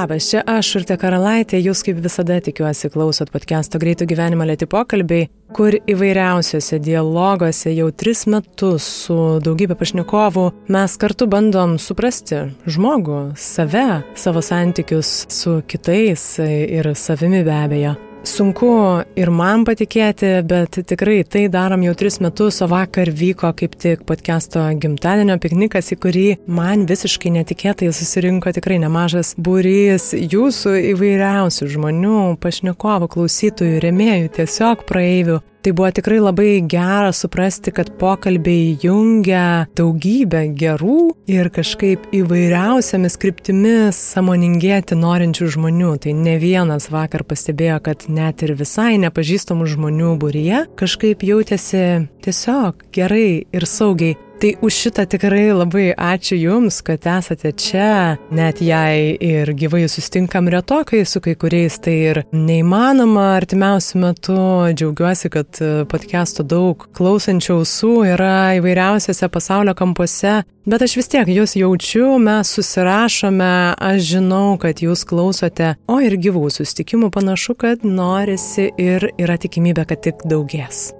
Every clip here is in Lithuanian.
Labas, čia aš, Urte Karalaitė, jūs kaip visada tikiuosi klausot podcast'o Greitų gyvenimo lėti pokalbiai, kur įvairiausiose dialoguose jau tris metus su daugybė pašnekovų mes kartu bandom suprasti žmogų, save, savo santykius su kitais ir savimi be abejo. Sunku ir man patikėti, bet tikrai tai darom jau tris metus, o vakar vyko kaip tik podcast'o gimtadienio piknikas, į kurį man visiškai netikėtai susirinko tikrai nemažas būrys jūsų įvairiausių žmonių, pašnekovų, klausytojų, remėjų, tiesiog praeivių. Tai buvo tikrai labai gera suprasti, kad pokalbiai jungia daugybę gerų ir kažkaip įvairiausiamis kryptimis samoningėti norinčių žmonių. Tai ne vienas vakar pastebėjo, kad net ir visai nepažįstamų žmonių būryje kažkaip jautėsi tiesiog gerai ir saugiai. Tai už šitą tikrai labai ačiū Jums, kad esate čia, net jei ir gyvai sustinkam retokai su kai kuriais, tai ir neįmanoma artimiausių metų. Džiaugiuosi, kad podcast'o daug klausančių ausų yra įvairiausiose pasaulio kampuose, bet aš vis tiek Jūs jaučiu, mes susirašome, aš žinau, kad Jūs klausote, o ir gyvų sustikimų panašu, kad norisi ir yra tikimybė, kad tik daugės.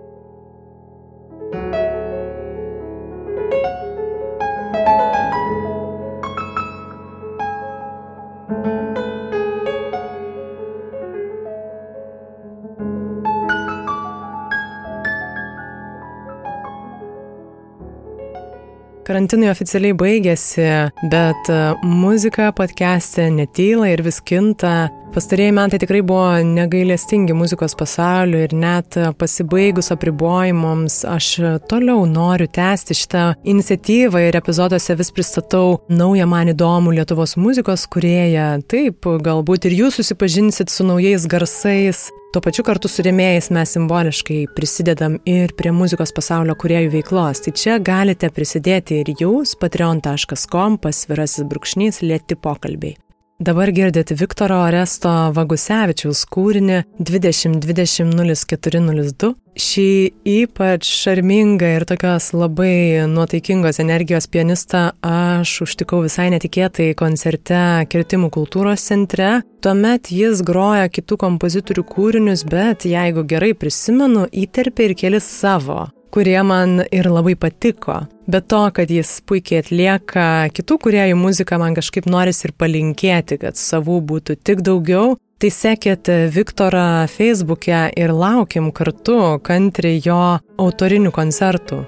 Karantinai oficialiai baigėsi, bet e, muzika podcast'e netyla ir vis kinta. Pastarėjai metai tikrai buvo negailestingi muzikos pasaulio ir net pasibaigus apribojimams aš toliau noriu tęsti šitą iniciatyvą ir epizoduose vis pristatau naują man įdomų Lietuvos muzikos kurieją. Taip, galbūt ir jūs susipažinsit su naujais garsais, Tuo pačiu kartu su rėmėjais mes simboliškai prisidedam ir prie muzikos pasaulio kuriejų veiklos. Tai čia galite prisidėti ir jūs patreon.com pasvirasis brūkšnys lėti pokalbiai. Dabar girdite Viktoro Oresto Vagusevičiaus kūrinį 2020-0402. Šį ypač šarmingą ir tokios labai nuotaikingos energijos pianistą aš užtikau visai netikėtai koncerte Kirtimų kultūros centre. Tuomet jis groja kitų kompozitorių kūrinius, bet jeigu gerai prisimenu, įterpė ir kelis savo kurie man ir labai patiko. Bet to, kad jis puikiai atlieka kitų kuriejų muziką, man kažkaip noris ir palinkėti, kad savų būtų tik daugiau. Tai sekėt Viktorą Facebook'e ir laukiam kartu kantri jo autorinių koncertų.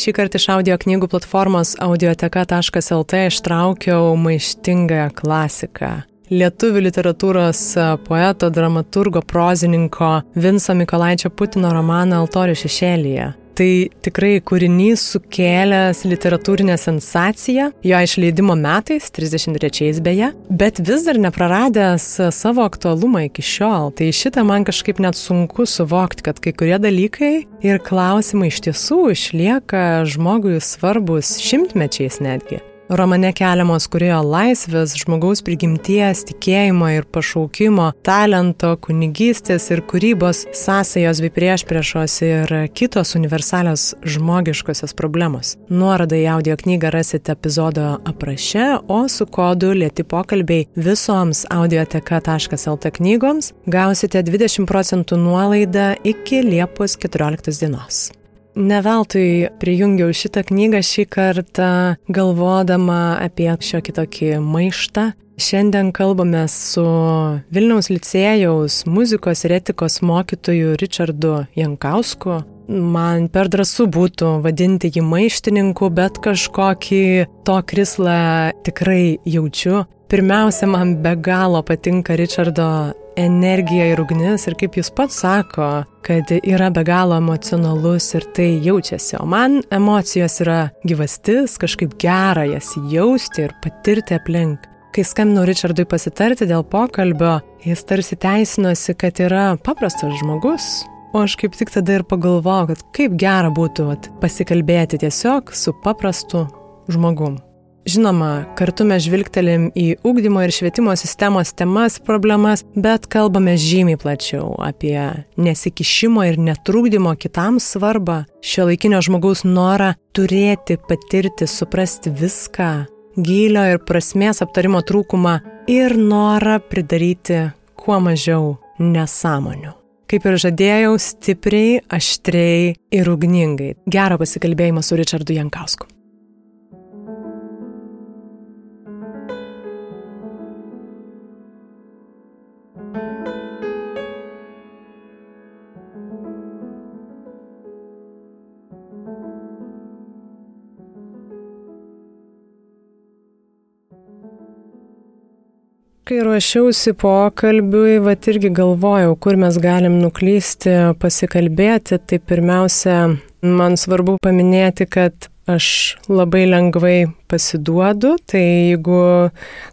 Šį kartą iš audio knygų platformos audioteka.lt ištraukiau maištingąją klasiką. Lietuvių literatūros poeto, dramaturgo, prozininko Vinco Mikolaičio Putino romaną Altorių šešėlyje. Tai tikrai kūrinys sukėlęs literatūrinę sensaciją, jo išleidimo metais, 33 beje, bet vis dar nepraradęs savo aktualumą iki šiol. Tai šitą man kažkaip net sunku suvokti, kad kai kurie dalykai ir klausimai iš tiesų išlieka žmogui svarbus šimtmečiais netgi. Romane keliamos kurėjo laisvės, žmogaus prigimties, tikėjimo ir pašaukimo, talento, kunigystės ir kūrybos sąsajos bei priešpriešos ir kitos universalios žmogiškosios problemos. Nuorodą į audio knygą rasite epizodo apraše, o su kodu lėti pokalbiai visoms audioteka.lt knygoms gausite 20 procentų nuolaidą iki Liepos 14 dienos. Neveltui prijungiau šitą knygą šį kartą galvodama apie šiokį tokį maištą. Šiandien kalbame su Vilniaus licėjaus muzikos ir etikos mokytoju Richardu Jankausku. Man per drąsų būtų vadinti jį maištininku, bet kažkokį to krislą tikrai jaučiu. Pirmiausia, man be galo patinka Richardo energija ir ugnis ir kaip jis pats sako, kad yra be galo emocionalus ir tai jaučiasi. O man emocijos yra gyvastis, kažkaip gera jas jausti ir patirti aplink. Kai skambinau Richardui pasitarti dėl pokalbio, jis tarsi teisinosi, kad yra paprastas žmogus. O aš kaip tik tada ir pagalvojau, kad kaip gera būtų vat, pasikalbėti tiesiog su paprastu žmogum. Žinoma, kartu mes žvilgtelim į ūkdymo ir švietimo sistemos temas, problemas, bet kalbame žymiai plačiau apie nesikišimo ir netrūkdymo kitam svarbą, šio laikinio žmogaus norą turėti, patirti, suprasti viską, gylio ir prasmės aptarimo trūkumą ir norą pridaryti kuo mažiau nesąmonių. Kaip ir žadėjau, stipriai, aštriai ir ugningai. Gerą pasikalbėjimą su Richardu Jankausku. Kai ruošiausi pokalbiui, va irgi galvojau, kur mes galim nuklysti, pasikalbėti, tai pirmiausia, man svarbu paminėti, kad aš labai lengvai pasiduodu, tai jeigu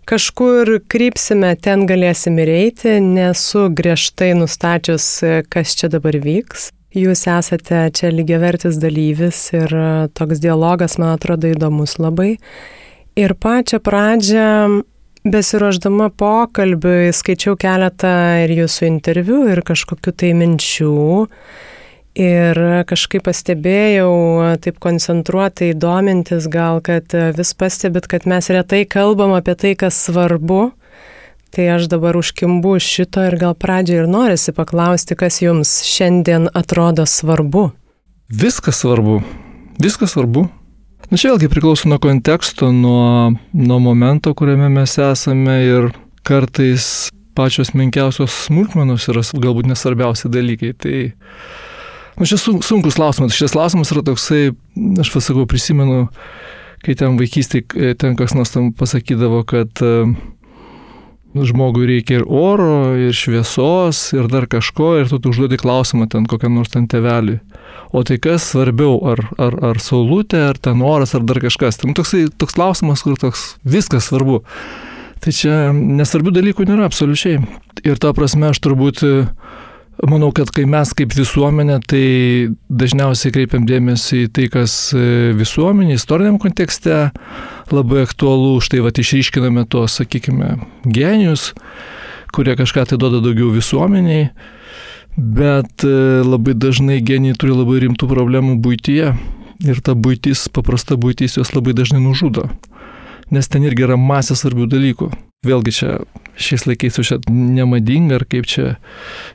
kažkur krypsime, ten galėsim ir eiti, nesu griežtai nustačius, kas čia dabar vyks. Jūs esate čia lygiavertis dalyvis ir toks dialogas man atrodo įdomus labai. Ir pačią pradžią Besiruoždama pokalbiui skaičiau keletą ir jūsų interviu, ir kažkokiu tai minčių. Ir kažkaip pastebėjau, taip koncentruotai domintis gal, kad vis pastebit, kad mes retai kalbam apie tai, kas svarbu. Tai aš dabar užkimbu šito ir gal pradžiai ir norisi paklausti, kas jums šiandien atrodo svarbu. Viskas svarbu. Viskas svarbu. Na čia vėlgi priklauso nuo konteksto, nuo, nuo momento, kuriame mes esame ir kartais pačios menkiausios smulkmenos yra galbūt nesvarbiausi dalykai. Tai nu, šis sunkus klausimas. Šis klausimas yra toksai, aš pasakau, prisimenu, kai ten vaikystėje ten kas nors tam pasakydavo, kad uh, žmogui reikia ir oro, ir šviesos, ir dar kažko, ir tu užduodi klausimą ten kokiam nors ten teveliui o tai kas svarbiau, ar, ar, ar saulutė, ar ten oras, ar dar kažkas. Tai toksai, toks klausimas, kur toks viskas svarbu. Tai čia nesvarbių dalykų nėra absoliučiai. Ir ta prasme aš turbūt manau, kad kai mes kaip visuomenė, tai dažniausiai kreipiam dėmesį į tai, kas visuomenė, istoriniam kontekste labai aktualu, štai va išryškiname tos, sakykime, genijus, kurie kažką tai duoda daugiau visuomeniai Bet e, labai dažnai genijai turi labai rimtų problemų būtyje ir ta būtis, paprasta būtis juos labai dažnai nužudo. Nes ten irgi yra masė svarbių dalykų. Vėlgi čia šiais laikais čia nemadinga, ar kaip čia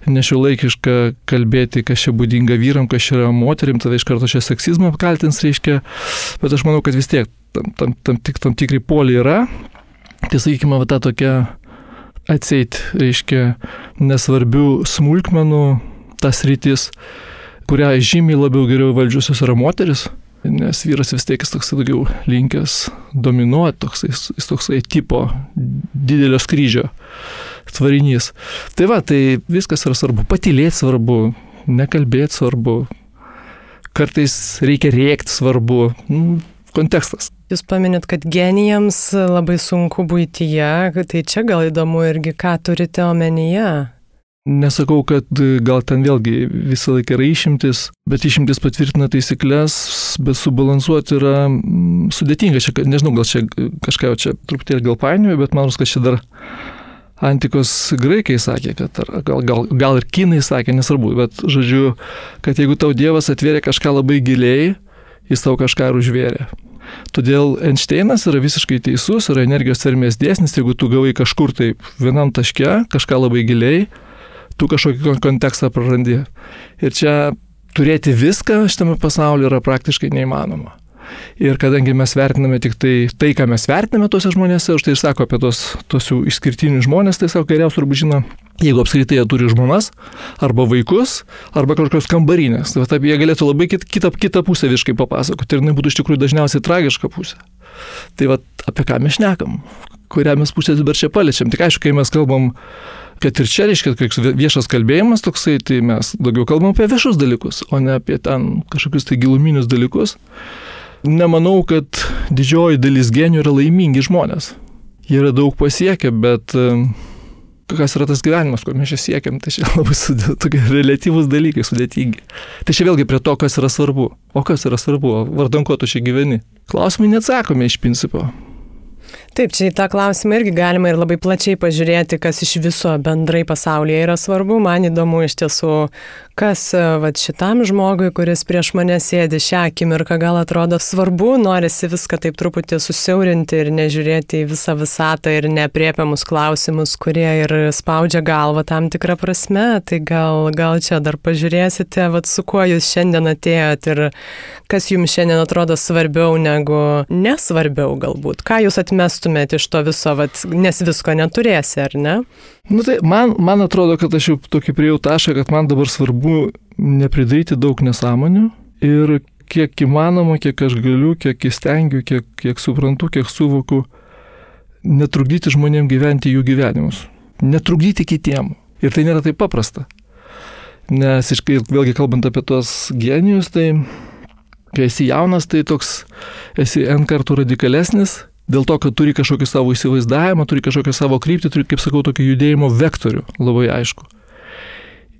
nešiuolaikiška kalbėti, kas čia būdinga vyram, kas čia yra moterim, tada iš karto čia seksizmą apkaltins, reiškia. Bet aš manau, kad vis tiek tam, tam, tam, tik, tam tikrai poliai yra. Tai sakykime, va ta tokia atseit, reiškia, nesvarbių smulkmenų tas rytis, kurią žymiai labiau geriau valdžiusios yra moteris, nes vyras vis tiek jis toks daugiau linkęs dominuoti, toksai, jis toksai tipo didelio skrydžio tvarinys. Tai va, tai viskas yra svarbu, patylėti svarbu, nekalbėti svarbu, kartais reikia rėkti svarbu, nu, kontekstas. Jūs paminit, kad genijams labai sunku būtyje, tai čia gal įdomu irgi, ką turite omenyje. Nesakau, kad gal ten vėlgi visą laiką yra išimtis, bet išimtis patvirtina taisyklės, bet subalansuoti yra sudėtinga. Čia, nežinau, gal čia kažką jau čia truputėlį gal painioju, bet man rodos, kad čia dar antikos graikai sakė, kad ar, gal, gal, gal ir kinai sakė, nesvarbu, bet žodžiu, kad jeigu tau Dievas atvėrė kažką labai giliai, jis tau kažką ir užvėrė. Todėl Einšteinas yra visiškai teisus, yra energijos vermės dėsnis, jeigu tu gavai kažkur tai vienam taške, kažką labai giliai, tu kažkokį kontekstą prarandi. Ir čia turėti viską šitame pasaulyje yra praktiškai neįmanoma. Ir kadangi mes vertiname tik tai, tai ką mes vertiname tuose žmonėse, už tai ir sako apie tos, tos jų išskirtinius žmonės, tai sako geriausiai turbūt žino, jeigu apskritai jie turi žmonas, arba vaikus, arba kažkokios kambarinės. Tai taip, jie galėtų labai kit, kitą, kitą pusę viškai papasakoti ir jinai būtų iš tikrųjų dažniausiai tragiška pusė. Tai va apie ką mes šnekam, kurią mes pusę dabar čia paliečiam. Tik aišku, kai mes kalbam kad ir čia reiškia, kad viešas kalbėjimas toksai, tai mes daugiau kalbam apie viešus dalykus, o ne apie ten kažkokius tai giluminius dalykus nemanau, kad didžioji dalis genijų yra laimingi žmonės. Jie yra daug pasiekę, bet e, kas yra tas gyvenimas, kur mes čia siekiam, tai čia labai tokie relatyvūs dalykai, sudėtingi. Tai čia vėlgi prie to, kas yra svarbu. O kas yra svarbu, vardan ko tu čia gyveni. Klausimai neatsakomi iš principo. Taip, čia į tą klausimą irgi galima ir labai plačiai pažiūrėti, kas iš viso bendrai pasaulyje yra svarbu. Man įdomu iš tiesų, kas vat, šitam žmogui, kuris prieš mane sėdi šią akimirką, gal atrodo svarbu, norisi viską taip truputį susiaurinti ir nežiūrėti į visą visatą ir nepriepiamus klausimus, kurie ir spaudžia galvą tam tikrą prasme. Tai gal, gal čia dar pažiūrėsite, vat, su kuo jūs šiandien atėjot ir kas jums šiandien atrodo svarbiau negu nesvarbiau galbūt. Ką jūs atmestumėte iš to viso, vat, nes visko neturėsi, ar ne? Nu tai man, man atrodo, kad aš jau tokį priejau tašką, kad man dabar svarbu nepridaryti daug nesąmonių ir kiek įmanoma, kiek aš galiu, kiek įstengiu, kiek, kiek suprantu, kiek suvoku, netrukdyti žmonėms gyventi jų gyvenimus. Netrukdyti kitiem. Ir tai nėra taip paprasta. Nes, vėlgi kalbant apie tos genijus, tai kai esi jaunas, tai toks esi N kartų radikalesnis, dėl to, kad turi kažkokį savo įsivaizdavimą, turi kažkokią savo kryptį, turi, kaip sakau, tokį judėjimo vektorių, labai aišku.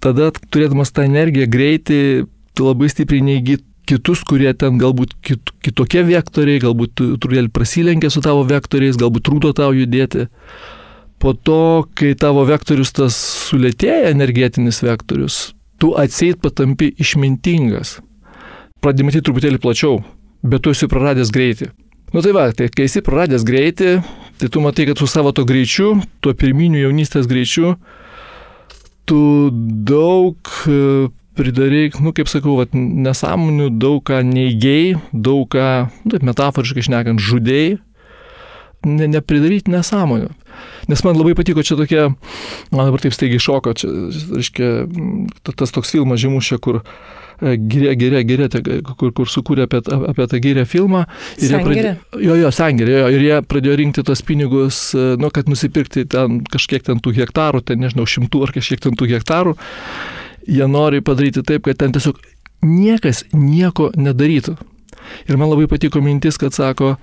Tada, turėdamas tą energiją, greitį, tu labai stipriai neįgy kitus, kurie ten galbūt kit, kitokie vektoriai, galbūt truputėlį prasilenkia su tavo vektoriais, galbūt trūdo tau judėti. Po to, kai tavo vektorius tas sulėtėja, energetinis vektorius, tu atseit patampi išmintingas. Pradėjai matyti truputėlį plačiau, bet tu esi praradęs greitį. Nu tai va, tai kai esi praradęs greitį, tai tu matai, kad su savo to greičiu, tuo pirminiu jaunystės greičiu, tu daug e, pridarai, nu kaip sakau, vat, nesąmonių, daug ką neigiai, daug ką, nu, taip metaforiškai išnekant, žudėjai, ne, nepridaryti nesąmonių. Nes man labai patiko čia tokia, man dabar taip staigiai šoko, čia, reiškia, tas toks filmas žymušė, kur Gyrė, gyrė, gyrė, kur, kur sukūrė apie, apie tą gyrę filmą. Ir pradėjo, jo, jo, sengirė, jo, ir jie pradėjo rinkti tos pinigus, nu, kad nusipirkti ten kažkiek ten tų hektarų, ten nežinau, šimtų ar kažkiek ten tų hektarų. Jie nori padaryti taip, kad ten tiesiog niekas nieko nedarytų. Ir man labai patiko mintis, kad sako,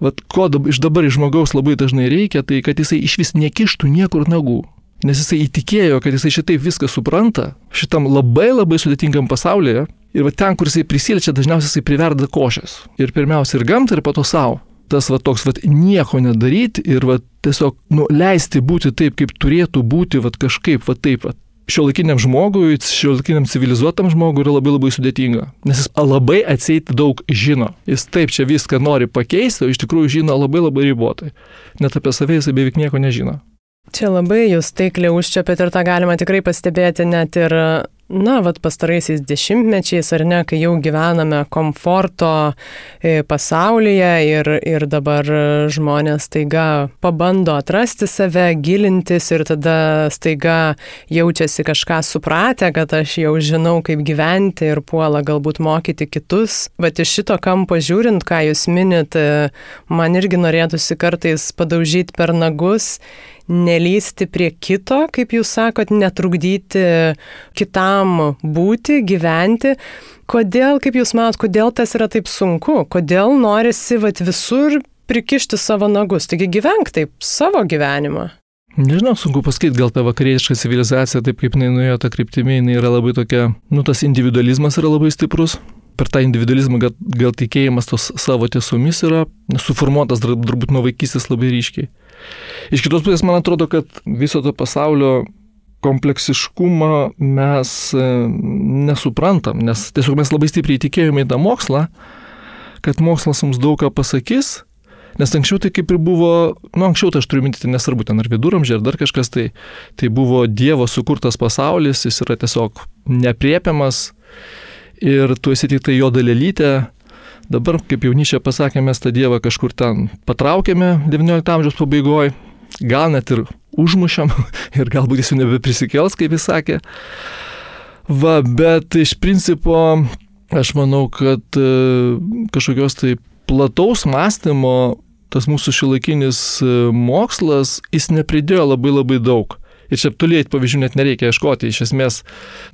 Vat ko dab, iš dabar iš žmogaus labai dažnai reikia, tai kad jisai iš vis nekištų niekur nagų. Nes jisai įtikėjo, kad jisai šitaip viską supranta, šitam labai labai sudėtingam pasaulyje. Ir va ten, kur jisai prisiliečia, dažniausiai jisai priverda košės. Ir pirmiausia ir gamtą, ir po to savo. Tas va toks va nieko nedaryti ir va tiesiog nu, leisti būti taip, kaip turėtų būti, va kažkaip va taip. Va. Šiuolaikiniam žmogui, šiuolaikiniam civilizuotam žmogui yra labai labai sudėtinga. Nes jis labai atseit daug žino. Jis taip čia viską nori pakeisti, o iš tikrųjų žino labai labai ribotai. Net apie save jis beveik nieko nežino. Čia labai jūs taikliai užčiapėt ir tą galima tikrai pastebėti net ir na, vad pastaraisiais dešimtmečiais, ar ne, kai jau gyvename komforto e, pasaulyje ir, ir dabar žmonės taiga pabando atrasti save, gilintis ir tada staiga jaučiasi kažką supratę, kad aš jau žinau, kaip gyventi ir puola galbūt mokyti kitus. Bet iš šito kampo žiūrint, ką jūs minit, e, man irgi norėtųsi kartais padaužyti per nagus nelysti prie kito, kaip jūs sakot, netrukdyti kitam būti, gyventi. Kodėl, kaip jūs manot, kodėl tas yra taip sunku? Kodėl norisi vat, visur prikišti savo nagus? Taigi gyvenk taip savo gyvenimą. Nežinau, sunku pasakyti, gal ta vakarietiška civilizacija, taip kaip jinai nuėjo tą kryptimį, jinai yra labai tokia, nu tas individualizmas yra labai stiprus. Per tą individualizmą gal, gal tikėjimas tos savo tiesomis yra suformuotas turbūt nuo vaikystės labai ryškiai. Iš kitos pusės man atrodo, kad viso to pasaulio kompleksiškumą mes e, nesuprantam, nes tiesiog mes labai stipriai tikėjome į tą mokslą, kad mokslas mums daug ką pasakys, nes anksčiau tai kaip ir buvo, nu anksčiau tai aš turiu minti, tai nesvarbu ten ar viduramžiai, ar dar kažkas, tai, tai buvo Dievo sukurtas pasaulis, jis yra tiesiog nepriepiamas ir tu esi tik tai jo dalelytė, Dabar, kaip jaunyčia pasakė, mes tą Dievą kažkur ten patraukėme XIX amžiaus pabaigoje, gal net ir užmušėm ir galbūt jis jau nebeprisikels, kaip jis sakė. Va, bet iš principo aš manau, kad e, kažkokios tai plataus mąstymo tas mūsų šiuolaikinis e, mokslas, jis nepridėjo labai labai daug. Ir čia toliai pavyzdžių net nereikia ieškoti. Iš esmės,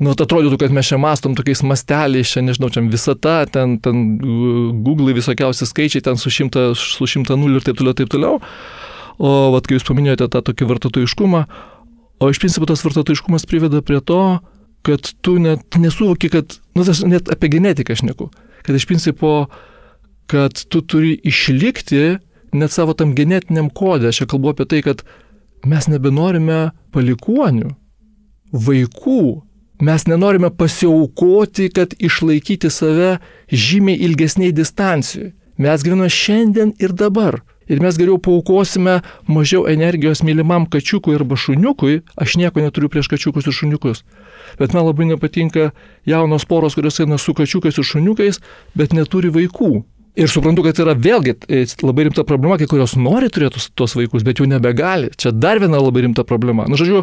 nu, atrodytų, kad mes čia mastom tokiais masteliais, čia nežinau, čia visata, ten, ten Google visokiausi skaičiai, ten su šimta, su šimta nulių ir taip toliau, taip toliau. O, vad, kai jūs paminėjote tą tokį vartotojiškumą, o iš principo tas vartotojiškumas priveda prie to, kad tu net nesuvoki, kad, nu, tas net apie genetiką aš neku, kad iš principo, kad tu turi išlikti net savo tam genetiniam kodė, aš čia kalbu apie tai, kad mes nebenorime palikuonių, vaikų, mes nenorime pasiaukoti, kad išlaikyti save žymiai ilgesniai distancijai. Mes gyvename šiandien ir dabar. Ir mes geriau paukosime mažiau energijos mylimam kačiukui arba šuniukui, aš nieko neturiu prieš kačiukus ir šuniukus. Bet man labai nepatinka jaunos poros, kurios eina su kačiukais ir šuniukais, bet neturi vaikų. Ir suprantu, kad yra vėlgi e, labai rimta problema, kai kurios nori turėti tos vaikus, bet jų nebegali. Čia dar viena labai rimta problema. Na, nu, žodžiu,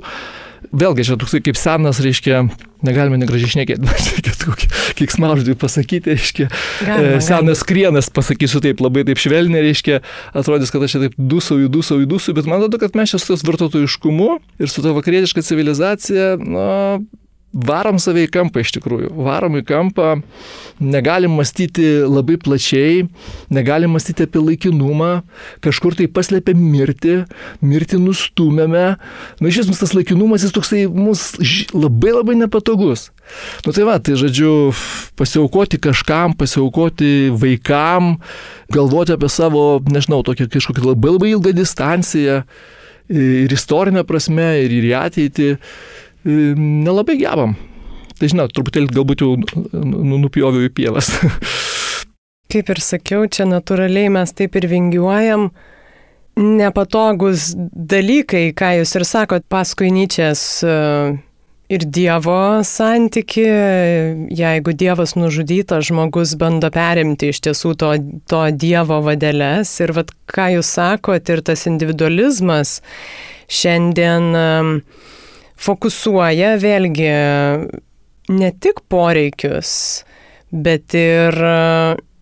vėlgi čia toksai kaip senas, reiškia, negalime negražiai šnekėti, bet reikėtų kokį kiksmažodį pasakyti, reiškia, galima, senas galima. krienas, pasakysiu taip, labai taip švelniai, reiškia, atrodys, kad aš čia taip dusauju, dusauju, dusauju, bet man atrodo, kad mes čia su tos vartotojiškumu ir su ta vakarietiška civilizacija, na, varom save į kampą iš tikrųjų. Varom į kampą, negalim mąstyti labai plačiai, negalim mąstyti apie laikinumą, kažkur tai paslėpėm mirtį, mirtį nustumėme. Na, iš esmės tas laikinumas jis toksai mums labai labai nepatogus. Na nu, tai va, tai žodžiu, pasiaukoti kažkam, pasiaukoti vaikam, galvoti apie savo, nežinau, tokią kažkokią labai labai ilgą distanciją ir istorinę prasme, ir į ateitį nelabai gebam. Tai žinot, truputėlį galbūt jau nu, nupjoviau į pievas. Kaip ir sakiau, čia natūraliai mes taip ir vingiuojam. Nepatogus dalykai, ką jūs ir sakot, paskui Nyčės e, ir Dievo santyki, jeigu Dievas nužudytas, žmogus bando perimti iš tiesų to, to Dievo vadelės. Ir vad, ką jūs sakot, ir tas individualizmas šiandien uh, fokusuoja vėlgi ne tik poreikius, bet ir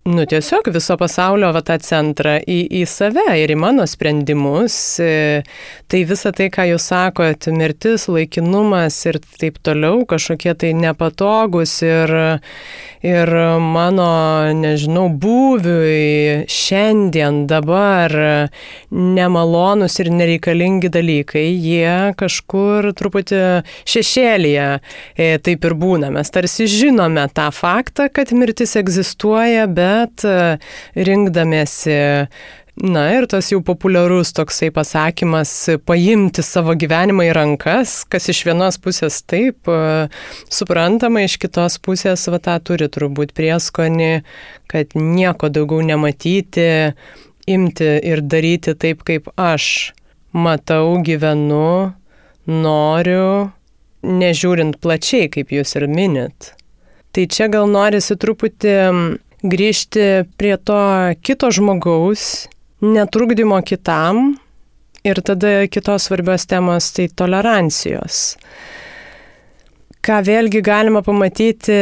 nu, tiesiog viso pasaulio va, tą centrą į, į save ir į mano sprendimus. E, tai visa tai, ką jūs sakot, mirtis, laikinumas ir taip toliau, kažkokie tai nepatogus ir, ir mano, nežinau, būviui šiandien, dabar nemalonus ir nereikalingi dalykai, jie kažkur truputį šešėlėje e, taip ir būna. Mes tarsi žinome tą faktą, kad mirtis egzistuoja, bet bet e, rinkdamėsi Na ir tas jau populiarus toksai pasakymas - paimti savo gyvenimą į rankas, kas iš vienos pusės taip e, suprantama, iš kitos pusės va tą turi turbūt prieskonį, kad nieko daugiau nematyti, imti ir daryti taip, kaip aš matau, gyvenu, noriu, nežiūrint plačiai, kaip jūs ir minit. Tai čia gal norisi truputį grįžti prie to kito žmogaus, netrukdymo kitam ir tada kitos svarbios temos tai tolerancijos. Ką vėlgi galima pamatyti,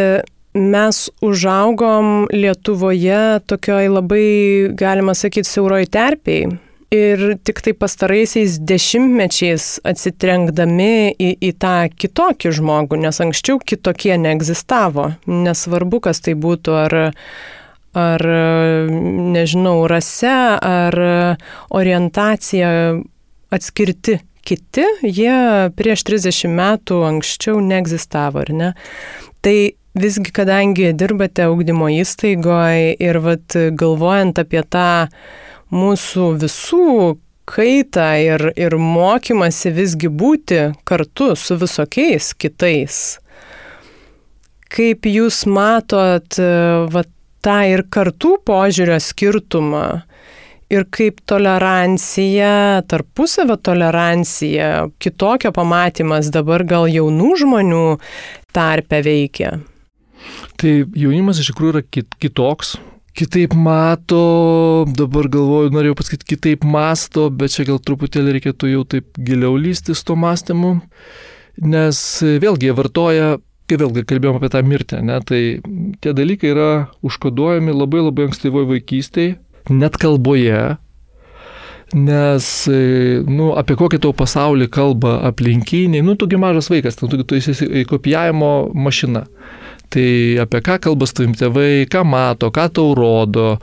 mes užaugom Lietuvoje tokioj labai, galima sakyti, siauroj terpiai ir tik tai pastaraisiais dešimtmečiais atsitrenkdami į, į tą kitokį žmogų, nes anksčiau kitokie neegzistavo, nesvarbu, kas tai būtų, ar, ar nežinau, rase, ar orientacija atskirti kiti, jie prieš 30 metų anksčiau neegzistavo, ar ne? Tai visgi, kadangi dirbate augdymo įstaigoje ir vat, galvojant apie tą mūsų visų kaitą ir, ir mokymasi visgi būti kartu su visokiais kitais. Kaip jūs matot va, tą ir kartų požiūrio skirtumą ir kaip tolerancija, tarpusavio tolerancija, kitokio pamatymas dabar gal jaunų žmonių tarpe veikia? Tai jaunimas iš tikrųjų yra kit, kitoks, kitaip mato, dabar galvoju, norėjau pasakyti, kitaip masto, bet čia gal truputėlį reikėtų jau taip giliau lystis to mąstymu, nes vėlgi jie vartoja, kai vėlgi kalbėjom apie tą mirtį, ne, tai tie dalykai yra užkoduojami labai labai ankstyvoje vaikystėje, net kalboje, Nes, nu, apie kokį tau pasaulį kalba aplinkiniai, nu, tugi mažas vaikas, tu, tu esi kopijavimo mašina. Tai apie ką kalba su tavim tėvai, ką mato, ką tau rodo,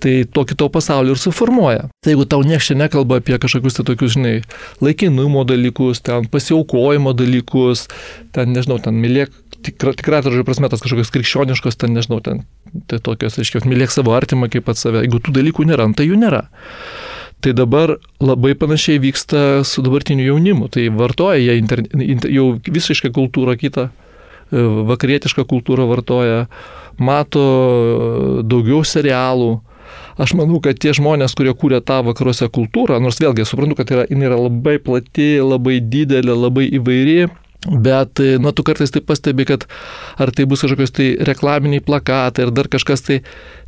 tai tokį tau pasaulį ir suformuoja. Tai jeigu tau nieks čia nekalba apie kažkokius tai tokius, žinai, laikinumo dalykus, ten pasiaukojimo dalykus, ten, nežinau, ten mylėk, tikra, tikra žodžio prasme, tas kažkokios krikščioniškos, ten, nežinau, ten, tai tokios, aiškiai, mylėk savo artimą kaip pat save. Jeigu tų dalykų nėra, nu, tai jų nėra. Tai dabar labai panašiai vyksta su dabartiniu jaunimu. Tai vartoja jie inter, inter, jau visiškai kultūrą kitą, vakarietišką kultūrą vartoja, mato daugiau serialų. Aš manau, kad tie žmonės, kurie kūrė tą vakaruose kultūrą, nors vėlgi suprantu, kad yra, jinai yra labai plati, labai didelė, labai įvairi, Bet, nu, tu kartais tai pastebi, kad ar tai bus kažkokios tai reklaminiai plakatai ar dar kažkas tai,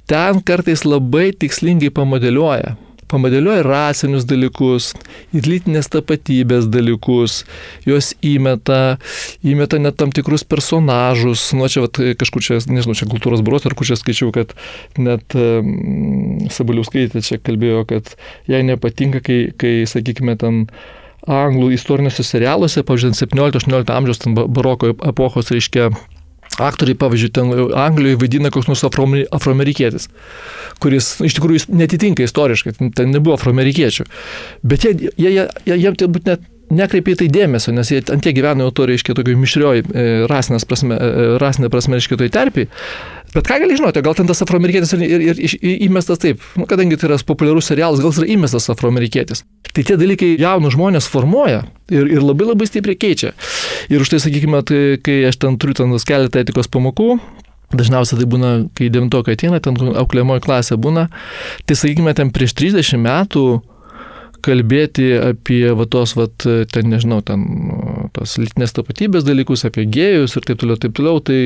ten kartais labai tikslingai pamodeliuoja. Pamodeliuoja rasinius dalykus, lytinės tapatybės dalykus, juos įmeta, įmeta net tam tikrus personažus. Nu, čia vat, kažkur čia, nežinau, čia kultūros bros, ar kur čia skaičiau, kad net um, Sabaliauskaitė čia kalbėjo, kad jai nepatinka, kai, kai sakykime, ten anglų istoriniuose serialuose, pavyzdžiui, 17-18 amžiaus, baroko epochos, reiškia, aktoriai, pavyzdžiui, ten Anglijoje vaidina koks nors afroamerikietis, kuris iš tikrųjų netitinka istoriškai, ten nebuvo afroamerikiečių. Bet jie, jie, jie, jie, jie turbūt net nekreipia į tai dėmesio, nes jie ant tie gyvena jau to, reiškia, tokio mišrioji e, rasinė prasme, e, rasinė prasme, reiškia, toj terpiai. Bet ką gali žinoti, gal ten tas afroamerikietis ir, ir, ir, ir įmestas taip, nu, kadangi tai yra populiarus serialas, gal jis yra įmestas afroamerikietis. Tai tie dalykai jaunus žmonės formuoja ir, ir labai labai stipriai keičia. Ir už tai, sakykime, tai, kai aš ten turiu ten keletą etikos pamokų, Dažniausiai tai būna, kai devintokai ateina, ten auklėmoji klasė būna, tai sakykime, ten prieš 30 metų kalbėti apie va tos, va, ten nežinau, ten tos lytinės tapatybės dalykus, apie gėjus ir taip toliau, taip toliau, tai,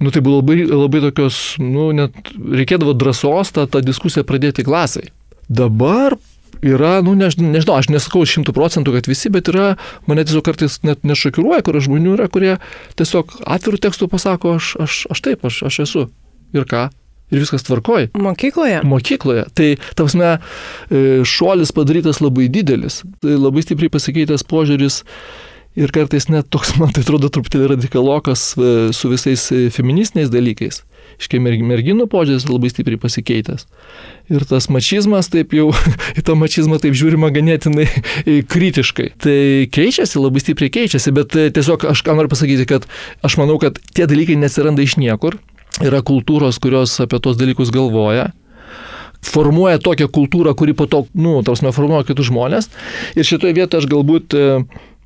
nu, tai buvo labai, labai tokios, nu, net reikėdavo drąsos tą, tą diskusiją pradėti klasai. Dabar yra, nu, než, nežinau, aš nesakau šimtų procentų, kad visi, bet yra, mane tiesiog kartais net nešokiruoja, kur žmonių yra, kurie tiesiog atvirų tekstų pasako, aš, aš, aš taip, aš, aš esu. Ir ką? Ir viskas tvarkoja. Mokykloje? Mokykloje. Tai, tavasme, šuolis padarytas labai didelis, tai labai stipriai pasikeitęs požiūris ir kartais net toks, man tai atrodo, truputėlį radikalokas e, su visais e, feministiniais dalykais. Iškai merginų požiūris labai stipriai pasikeitęs. Ir tas mačizmas taip jau, į tą mačizmą taip žiūrima ganėtinai e, kritiškai. Tai keičiasi, labai stipriai keičiasi, bet tiesiog aš ką noriu pasakyti, kad aš manau, kad tie dalykai nesiranda iš niekur yra kultūros, kurios apie tos dalykus galvoja, formuoja tokią kultūrą, kuri po to, nu, tarsi, formuoja kitus žmonės. Ir šitoje vietoje aš galbūt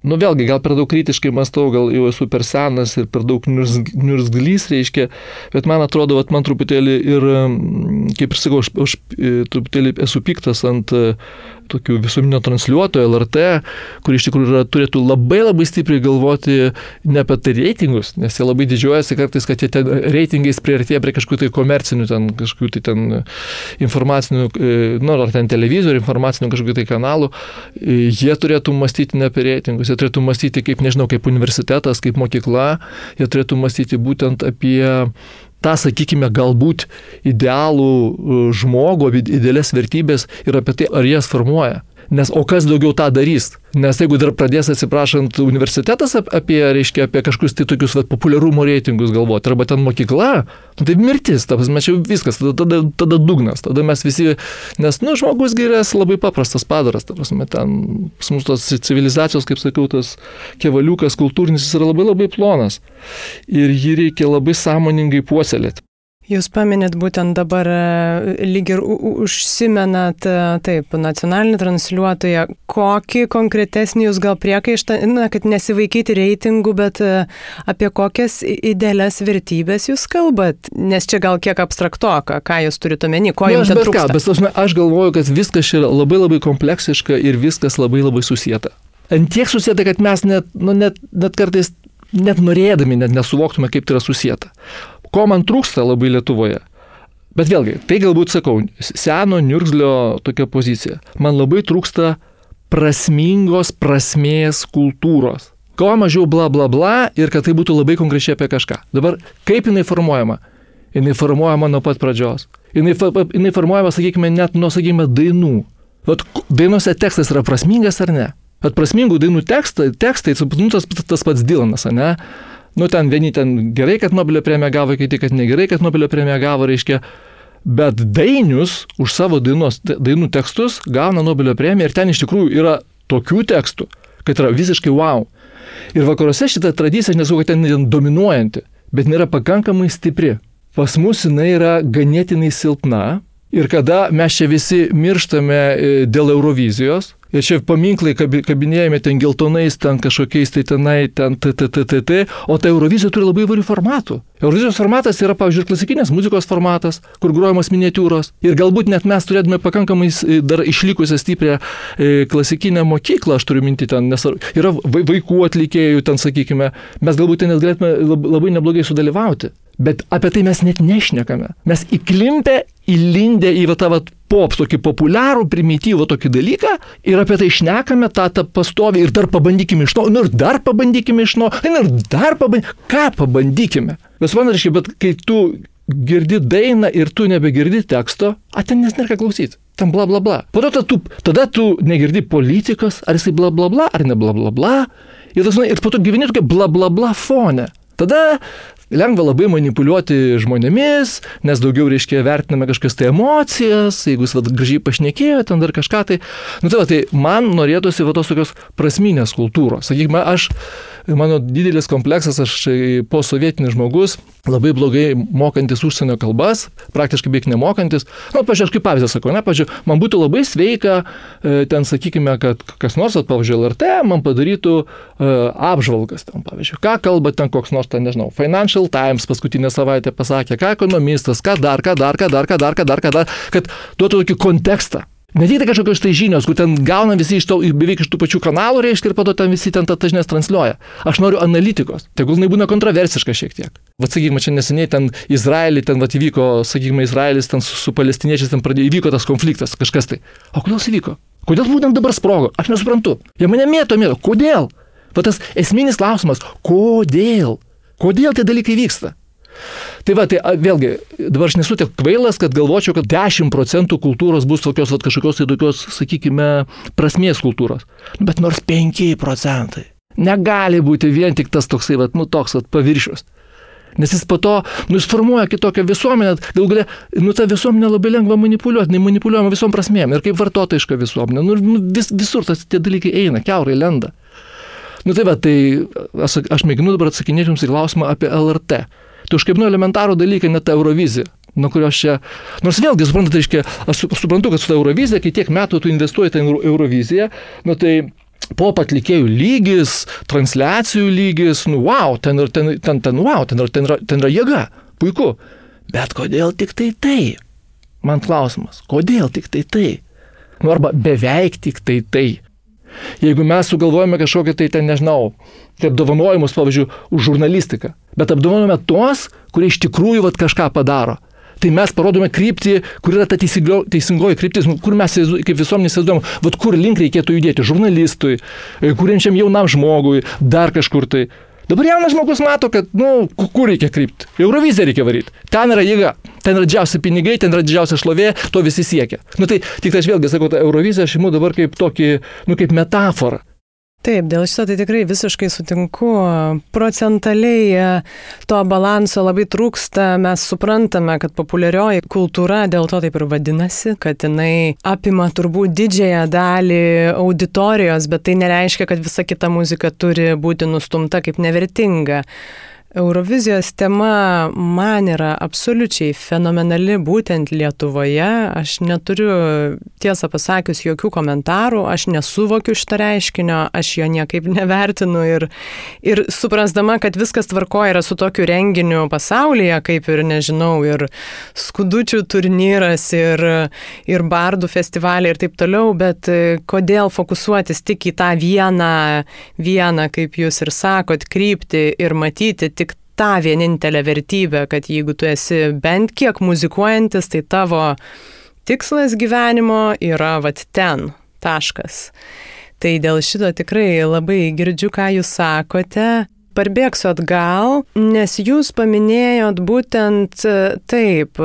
nu vėlgi, gal per daug kritiškai mąstau, gal jau esu per senas ir per daug niurzglys, reiškia, bet man atrodo, kad man truputėlį ir, kaip ir sakau, aš, aš e, truputėlį esu piktas ant e, tokių visuomenio transliuotojų, LRT, kur iš tikrųjų yra, turėtų labai labai stipriai galvoti ne apie tai reitingus, nes jie labai didžiuojasi kartais, kad jie ten reitingais prieartėja prie kažkokių tai komercinių, ten kažkokių tai ten informacinių, e, nu, ar ten televizorių, informacinių kažkokių tai kanalų, jie turėtų mąstyti ne apie reitingus, jie turėtų mąstyti kaip, nežinau, kaip universitetas, kaip mokykla, jie turėtų mąstyti būtent apie tą, sakykime, galbūt idealų e, žmogų, idealias vertybės ir apie tai, ar jas formuoja. Nes o kas daugiau tą darys? Nes jeigu dar pradės, atsiprašant, universitetas apie, reiškia, apie kažkokius tai tokius vat, populiarumo reitingus galvoti, arba ten mokykla, nu, tai mirtis, ta prasme, čia viskas, tada, tada, tada dugnas, tada mes visi, nes, nu, žmogus gyrės labai paprastas padaras, ta prasme, ten, mūsų tos civilizacijos, kaip sakiau, tas kevaliukas, kultūrinis, jis yra labai labai plonas. Ir jį reikia labai sąmoningai puoselėti. Jūs paminėt būtent dabar e, lyg ir užsimenat, e, taip, nacionalinį transliuotoją. Kokį konkretesnį jūs gal priekaištą, na, kad nesivaikyti reitingų, bet e, apie kokias idealias vertybės jūs kalbat? Nes čia gal kiek abstraktoka, ką jūs turite omeny, ko jums nu, trūksta. Ką, bet aš, aš galvoju, kad viskas yra labai labai kompleksiška ir viskas labai labai susijęta. Ant tiek susijęta, kad mes net, nu, net, net kartais net norėdami net nesuvoktume, kaip tai yra susijęta. Ko man trūksta labai Lietuvoje? Bet vėlgi, tai galbūt sakau, seno niurzlio tokia pozicija. Man labai trūksta prasmingos prasmės kultūros. Ko mažiau bla bla bla ir kad tai būtų labai konkrečiai apie kažką. Dabar kaip jinai formuojama? Jinai formuojama nuo pat pradžios. Jinai, jinai formuojama, sakykime, net nuo, sakykime, dainų. Vat dainuose tekstas yra prasmingas ar ne? Vat prasmingų dainų tekstai, tekstai, nu, tas, tas pats Dylanas, ne? Nu, ten vieni ten gerai, kad Nobelio premiją gavo, kiti, kad negerai, kad Nobelio premiją gavo, reiškia. Bet dainius už savo dainos, dainų tekstus gauna Nobelio premiją ir ten iš tikrųjų yra tokių tekstų, kad yra visiškai wow. Ir vakaruose šitą tradiciją, aš nesakau, kad ten dominuojanti, bet nėra pakankamai stipri. Pas mus jinai yra ganėtinai silpna Ir kada mes čia visi mirštame e, dėl Eurovizijos, Ir čia paminklai kabinėjami ten geltonais, ten kažkokiais tai tenai, ten TTTT, o ta Eurovizija turi labai įvairių formatų. Eurovizijos formatas yra, pavyzdžiui, klasikinės muzikos formatas, kur grojamos miniatūros. Ir galbūt net mes turėtume pakankamai dar išlikusią stiprią e, klasikinę mokyklą, aš turiu minti ten, nes yra vaikų atlikėjų ten, sakykime, mes galbūt ten net galėtume labai neblogai sudalyvauti. Bet apie tai mes net nešnekame. Mes įklimpę, įlindę į va, tą va, pop, tokį populiarų, primityvų tokį dalyką ir apie tai šnekame tą, tą pastovį ir dar pabandykime iš to, nu ir dar pabandykime iš to, nu ir dar pabandykime, ką pabandykime. Bet man reiškia, bet kai tu girdi dainą ir tu nebegirdi teksto, a ten nes nėra ką klausyti. Tam bla bla bla. Po to tu, tada tu negirdi politikos, ar jisai bla bla bla, ar ne bla bla bla. Ir, tas, ir po to gyveni tokia bla bla bla fone. Tada lengva labai manipuliuoti žmonėmis, nes daugiau, reiškia, vertiname kažkokias tai emocijas, jeigu jūs vad gražiai pašnekėjo, ten dar kažką tai. Nu tai, va, tai man norėtųsi va tos tokios prasminės kultūros. Sakykime, aš mano didelis kompleksas, aš po sovietinis žmogus, labai blogai mokantis užsienio kalbas, praktiškai beveik nemokantis. Na, nu, pažiūrėjau, kaip pavyzdį sakau, ne, pažiūrėjau, man būtų labai sveika, e, ten sakykime, kad kas nors, pavyzdžiui, LRT man padarytų uh, apžvalgas, ten, pavyzdžiui, ką kalba ten koks nors, ten, nežinau, Financial Times paskutinę savaitę pasakė, ką ekonomistas, ką dar, ką dar, ką dar, ką dar, ką dar, ką dar, kad duotų tokį kontekstą. Ne tik tai kažkokios tai žinios, kur ten gauna visi iš to, beveik iš tų pačių kanalų, reiškia, ir po to ten visi ten tą žinias transliuoja. Aš noriu analitikos. Tegul jinai būna kontroversiška šiek tiek. Vat, sakykime, čia neseniai ten Izraelį, ten vat, įvyko, sakykime, Izraelis ten su, su palestiniečiais ten pradėjo, įvyko tas konfliktas, kažkas tai. O kodėl jis įvyko? Kodėl būtent dabar sprogo? Aš nesuprantu. Jie mane mėto, mėto. Kodėl? Va tas esminis klausimas. Kodėl? Kodėl tie dalykai vyksta? Tai va, tai vėlgi, dabar aš nesu tiek kvailas, kad galvočiau, kad 10 procentų kultūros bus tokios, va, kažkokios tai tokios, sakykime, prasmės kultūros. Bet nors 5 procentai. Negali būti vien tik tas toksai, va, nu, toks, va, paviršius. Nes jis po to, nu, jis formuoja kitokią visuomenę, gal galia, nu, ta visuomenė labai lengva manipuliuoti, jinai manipuliuojama visom prasmėm ir kaip vartotojiška visuomenė. Nu, nu vis, visur tas tie dalykai eina, keurai lenda. Nu tai va, tai aš, aš mėginu dabar atsakinėti jums į klausimą apie LRT. Tai užkaipinu elementarų dalyką, net Euroviziją nuo kurios čia. Nors vėlgi, suprantate, reiškia, aš suprantu, kad su ta Eurovizija, kai tiek metų tu investuoji tą Euroviziją, nu tai pop atlikėjų lygis, transliacijų lygis, nu wow, ten, ten, ten, ten, wow, ten, ten, ten, ten yra jėga, puiku. Bet kodėl tik tai tai? Man klausimas, kodėl tik tai tai? Nu arba beveik tik tai tai. Jeigu mes sugalvojame kažkokią tai ten, nežinau, tai apdovanojimus, pavyzdžiui, už žurnalistiką, bet apdovanojame tuos, kurie iš tikrųjų vat, kažką padaro. Tai mes parodome kryptį, kur yra ta teisingoji kryptis, nu, kur mes kaip visuomenė įsivaizduojam, vat kur link reikėtų judėti žurnalistui, kuriančiam jaunam žmogui, dar kažkur tai. Dabar jaunas žmogus mato, kad, nu, kur reikia krypti. Euroviziją reikia varyti. Ten yra jėga, ten yra didžiausi pinigai, ten yra didžiausia šlovė, to visi siekia. Nu tai tik tai aš vėlgi sakau, tą Euroviziją aš imu dabar kaip tokį, nu, kaip metaforą. Taip, dėl šito tai tikrai visiškai sutinku. Procentaliai e, to balanso labai trūksta. Mes suprantame, kad populiarioji kultūra dėl to taip ir vadinasi, kad jinai apima turbūt didžiąją dalį auditorijos, bet tai nereiškia, kad visa kita muzika turi būti nustumta kaip nevertinga. Eurovizijos tema man yra absoliučiai fenomenali būtent Lietuvoje. Aš neturiu, tiesą pasakius, jokių komentarų, aš nesuvokiu šito reiškinio, aš jo niekaip nevertinu ir, ir suprasdama, kad viskas tvarkoja yra su tokiu renginiu pasaulyje, kaip ir, nežinau, ir skudučių turnyras, ir, ir bardų festivaliai ir taip toliau, bet kodėl fokusuotis tik į tą vieną, vieną, kaip jūs ir sakot, kryptį ir matyti tik tą vienintelę vertybę, kad jeigu tu esi bent kiek muzikuojantis, tai tavo tikslas gyvenimo yra vat ten, taškas. Tai dėl šito tikrai labai girdžiu, ką jūs sakote parbėgsiu atgal, nes jūs paminėjot būtent e, taip,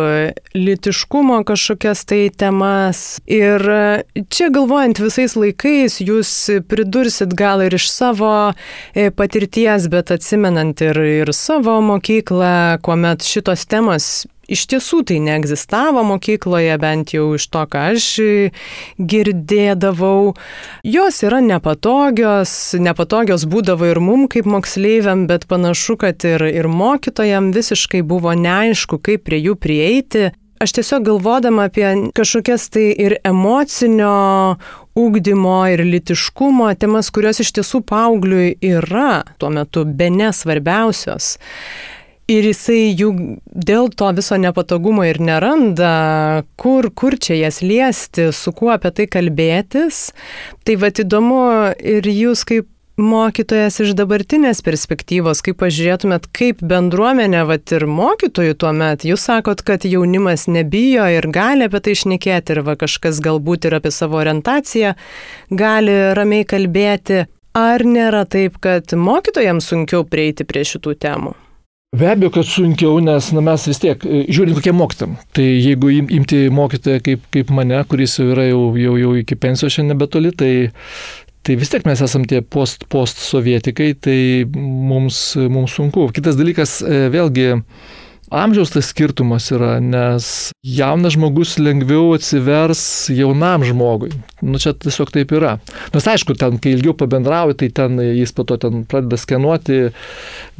litiškumo kažkokias tai temas. Ir e, čia galvojant visais laikais, jūs pridursit gal ir iš savo e, patirties, bet atsimenant ir, ir savo mokyklą, kuomet šitos temos iš tiesų tai neegzistavo mokykloje, bent jau iš to, ką aš girdėdavau. Jos yra nepatogios, nepatogios būdavo ir mum kaip moksleiviam, bet panašu, kad ir, ir mokytojam visiškai buvo neaišku, kaip prie jų prieiti. aš tiesiog galvodama apie kažkokias tai ir emocinio ūkdymo ir litiškumo temas, kurios iš tiesų paaugliui yra tuo metu be nesvarbiausios. Ir jisai jų dėl to viso nepatogumo ir neranda, kur, kur čia jas liesti, su kuo apie tai kalbėtis. Tai vad įdomu ir jūs kaip mokytojas iš dabartinės perspektyvos, kaip pažiūrėtumėt, kaip bendruomenė, vat ir mokytojų tuo met, jūs sakot, kad jaunimas nebijo ir gali apie tai išnekėti ir va kažkas galbūt ir apie savo orientaciją gali ramiai kalbėti. Ar nėra taip, kad mokytojams sunkiau prieiti prie šitų temų? Be abejo, kad sunkiau, nes na, mes vis tiek, e, žiūrint, kokie mokytam. Tai jeigu imti mokytoją kaip, kaip mane, kuris jau yra jau, jau, jau iki pensijos šiandien nebetoli, tai, Tai vis tiek mes esam tie post, post sovietikai, tai mums, mums sunku. Kitas dalykas, e, vėlgi, amžiaus tas skirtumas yra, nes jaunas žmogus lengviau atsivers jaunam žmogui. Nu čia tiesiog taip yra. Nors aišku, ten, kai ilgiau pabendrauji, tai ten jis po to ten pradeda skenuoti,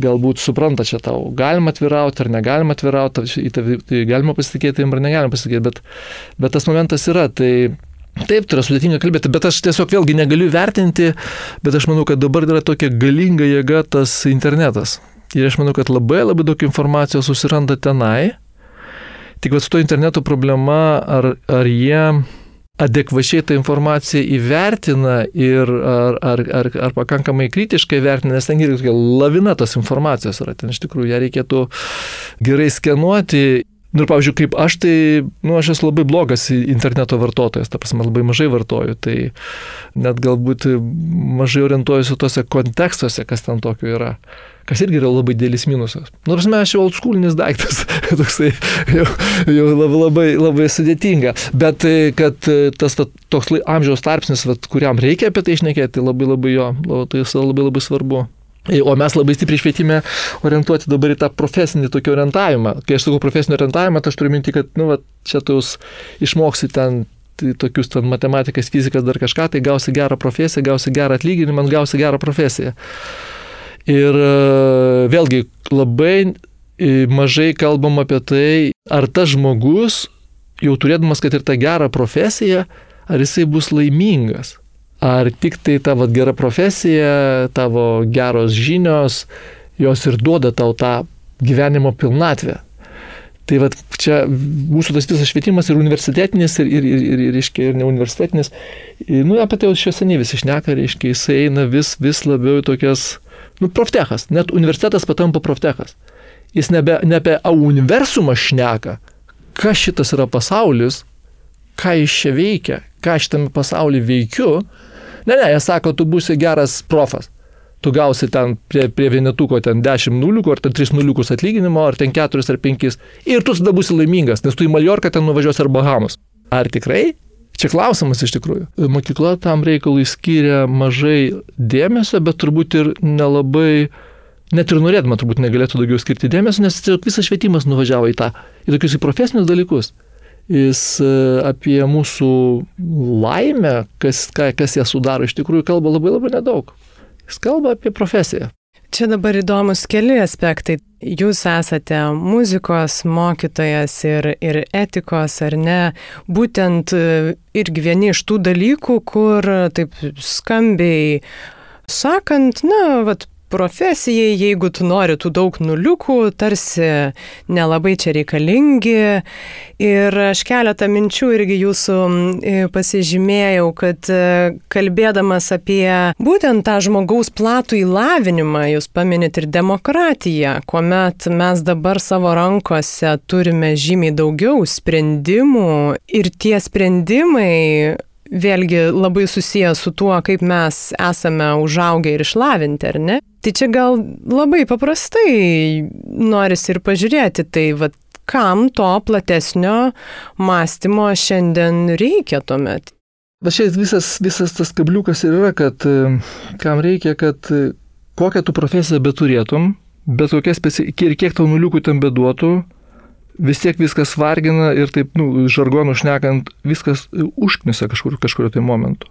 galbūt supranta čia tau, galima atvirauti ar negalima atvirauti, tai galima pasitikėti ar negalima pasitikėti, bet, bet tas momentas yra. Tai Taip, tai yra sudėtinga kalbėti, bet aš tiesiog vėlgi negaliu vertinti, bet aš manau, kad dabar yra tokia galinga jėga tas internetas. Ir aš manau, kad labai labai daug informacijos susiranda tenai. Tik va su to interneto problema, ar, ar jie adekvačiai tą informaciją įvertina ir ar, ar, ar, ar pakankamai kritiškai vertina, nes ten irgi lavina tos informacijos yra. Ten iš tikrųjų ją reikėtų gerai skenuoti Nu ir pavyzdžiui, kaip aš tai, nu aš esu labai blogas interneto vartotojas, ta prasme labai mažai vartoju, tai net galbūt mažai orientuojuosi tuose kontekstuose, kas ten tokio yra, kas irgi yra labai dėlis minusas. Nu, mes aš jau old schoolinis daiktas, toksai jau, jau labai, labai, labai sudėtinga, bet kad tas ta, toks amžiaus tarpsnis, vat, kuriam reikia apie tai išnekėti, labai labai jo, tai labai labai svarbu. O mes labai stipriai švietime orientuoti dabar į tą profesinį tokį orientavimą. Kai aš sakau profesinį orientavimą, tai aš turiu minti, kad, nu, va, čia tu išmoksi ten tokius ten matematikas, fizikas, dar kažką, tai gausi gerą profesiją, gausi gerą atlyginimą, gausi gerą profesiją. Ir e, vėlgi labai e, mažai kalbam apie tai, ar tas žmogus, jau turėdamas, kad ir tą gerą profesiją, ar jisai bus laimingas ar tik tai tavo gera profesija, tavo geros žinios, jos ir duoda tau tą gyvenimo pilnatvę. Tai va čia mūsų tas visas švietimas ir universitetinis, ir, ir, ir, ir, ir, ir, ir neuniversitetinis, nu, apie tai jau šią seniai visi šneka, reiškia, jis eina vis, vis labiau į tokias, nu, proftechas, net universitetas patampa proftechas. Jis nebe, nebe universumą šneka, kas šitas yra pasaulis, ką jis čia veikia, ką šitame pasaulyje veikiu, Ne, ne, jie sako, tu būsi geras profas. Tu gausi ten prie, prie vienetuko ten 10 nuliukų, ar ten 3 nuliukus atlyginimo, ar ten 4 ar 5. Ir tu tada būsi laimingas, nes tu į Maljorką ten nuvažiuosi ar Bahamus. Ar tikrai? Čia klausimas iš tikrųjų. Mokykla tam reikalui skiria mažai dėmesio, bet turbūt ir nelabai, net ir norėdama turbūt negalėtų daugiau skirti dėmesio, nes visas švietimas nuvažiavo į tą, į tokius į profesinius dalykus jis e, apie mūsų laimę, kas, kas ją sudaro, iš tikrųjų kalba labai labai nedaug. Jis kalba apie profesiją. Čia dabar įdomus keli aspektai. Jūs esate muzikos mokytojas ir, ir etikos, ar ne? Būtent e, irgi vieni iš tų dalykų, kur taip skambiai sakant, na, vat, profesijai, jeigu tu nori tų daug nuliukų, tarsi nelabai čia reikalingi. Ir aš keletą minčių irgi jūsų pasižymėjau, kad e, kalbėdamas apie būtent tą žmogaus platų įlavinimą, jūs paminit ir demokratiją, kuomet mes dabar savo rankose turime žymiai daugiau sprendimų ir tie sprendimai vėlgi labai susijęs su tuo, kaip mes esame užaugę ir išlavinti, ar ne? Tai čia gal labai paprastai norisi ir pažiūrėti, tai vad kam to platesnio mąstymo šiandien reikia tuomet. Va šiais visas, visas tas kabliukas ir yra, kad e, kam reikia, kad e, kokią tu profesiją beturėtum, bet kokia specialybė ir kiek tau nuliukų ten beduotų, vis tiek viskas vargina ir taip, nu, žargonų šnekant, viskas užknisa kažkur, kažkurio tai momentu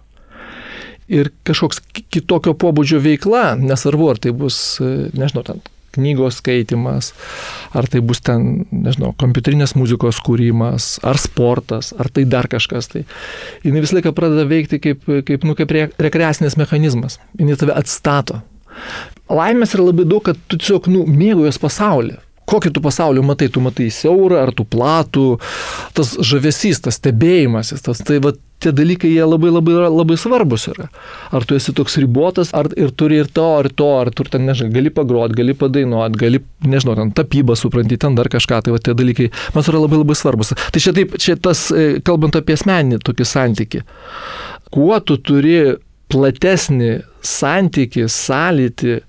ir kažkoks kitokio pobūdžio veikla, nesvarbu, ar tai bus, nežinau, ten knygos skaitimas, ar tai bus ten, nežinau, kompiuterinės muzikos kūrimas, ar sportas, ar tai dar kažkas. Tai jinai visą laiką pradeda veikti kaip, kaip, nu, kaip rekreacinės mechanizmas. Jinai tave atstato. Laimės yra labai daug, kad tu tiesiog, nu, mėgaujas pasaulį kokį tu pasaulį matai, tu matai siaurą ar tu platų, tas žavesys, tas stebėjimasis, tas, tai va, tie dalykai jie labai labai, labai svarbus yra. Ar tu esi toks ribotas, ar ir turi ir to, ar to, ar tu ten, nežinau, gali pagroti, gali padainuoti, gali, nežinau, ten tapybą supranti, ten dar kažką, tai va tie dalykai man yra labai labai svarbus. Tai čia taip, čia tas, e, kalbant apie asmeninį tokį santyki, kuo tu turi platesnį santyki, sąlytį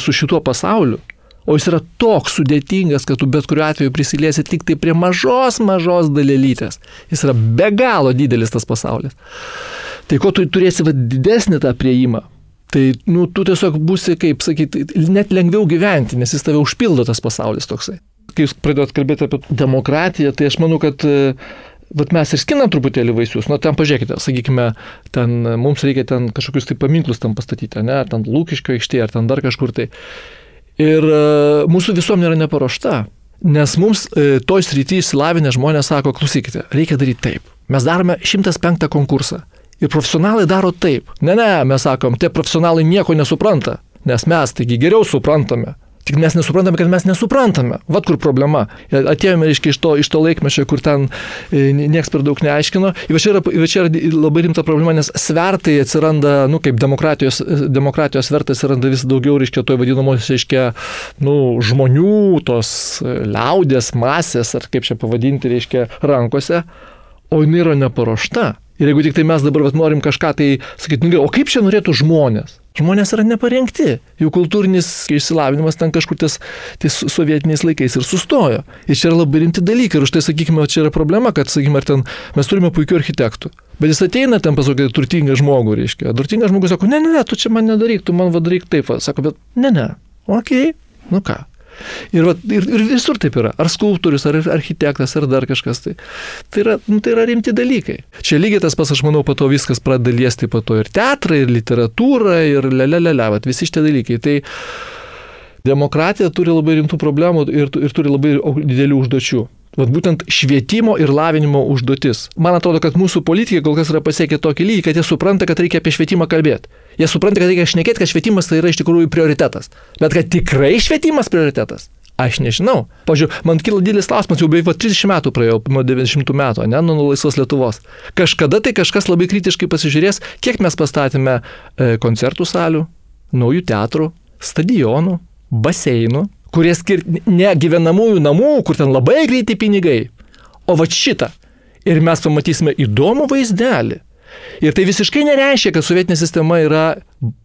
su šituo pasauliu, O jis yra toks sudėtingas, kad tu bet kuriuo atveju prisiliesi tik tai prie mažos, mažos dalelytės. Jis yra be galo didelis tas pasaulis. Tai ko tu turėsi va, didesnį tą prieimą, tai nu, tu tiesiog būsi, kaip sakyti, net lengviau gyventi, nes jis tave užpildo tas pasaulis toksai. Kai jūs pradėjot kalbėti apie demokratiją, tai aš manau, kad Bet mes ir skinam truputėlį vaisius, nu ten pažiūrėkite, sakykime, ten mums reikia ten kažkokius tai paminklus tam pastatyti, ne, ar ten Lūkiškio aikštėje, ar ten dar kažkur tai. Ir e, mūsų visuomenė yra neparuošta. Nes mums e, toj srity išsilavinę žmonės sako, klausykite, reikia daryti taip. Mes darome 105 konkursą. Ir profesionalai daro taip. Ne, ne, mes sakom, tie profesionalai nieko nesupranta. Nes mes taigi geriau suprantame. Tik mes nesuprantame, kad mes nesuprantame. Vat kur problema. Atėjome, reiškia, iš to, iš to laikmečio, kur ten e, niekas per daug neaiškino. Ir čia yra, čia yra labai rimta problema, nes svertai atsiranda, nu, kaip demokratijos, demokratijos svertai atsiranda vis daugiau, reiškia, toje vadinamos, reiškia, nu, žmonių, tos liaudės, masės, ar kaip čia pavadinti, reiškia, rankose, o jinai yra neparuošta. Ir jeigu tik tai mes dabar vat, norim kažką tai sakyti, nu, o kaip čia norėtų žmonės? Žmonės yra neparengti, jų kultūrinis išsilavinimas ten kažkur ties, ties sovietiniais laikais ir sustojo. Ir čia yra labai rimti dalykai. Ir už tai, sakykime, čia yra problema, kad, sakykime, ten mes turime puikių architektų. Bet jis ateina ten pas kokį turtingą žmogų, reiškia. Turtingas žmogus sako, ne, ne, ne, tu čia man nedaryk, tu man vadaryk taip. Va. Sako, bet ne, ne, okei, okay. nu ką. Ir, va, ir, ir visur taip yra. Ar skulptorius, ar architektas, ar dar kažkas. Tai, tai, yra, nu, tai yra rimti dalykai. Čia lygiai tas pas, aš manau, po to viskas pradeda liesti po to ir teatrą, ir literatūrą, ir lelelele, visi šitie dalykai. Tai demokratija turi labai rimtų problemų ir, ir turi labai didelių užduočių. Vat būtent švietimo ir lavinimo užduotis. Man atrodo, kad mūsų politikai kol kas yra pasiekę tokį lygį, kad jie supranta, kad reikia apie švietimą kalbėti. Jie supranta, kad reikia šnekėti, kad švietimas tai yra iš tikrųjų prioritetas. Bet kad tikrai švietimas prioritetas, Aš nežinau. Pavyzdžiui, man kilo didelis klausimas, jau beveik 30 metų praėjo, nuo 90 metų, ne, nuo laisvos Lietuvos. Kažkada tai kažkas labai kritiškai pasižiūrės, kiek mes pastatėme e, koncertų salių, naujų teatrų, stadionų, baseinų, kurie skirti ne gyvenamųjų namų, kur ten labai greitai pinigai, o va šitą. Ir mes pamatysime įdomų vaizdelį. Ir tai visiškai nereiškia, kad sovietinė sistema yra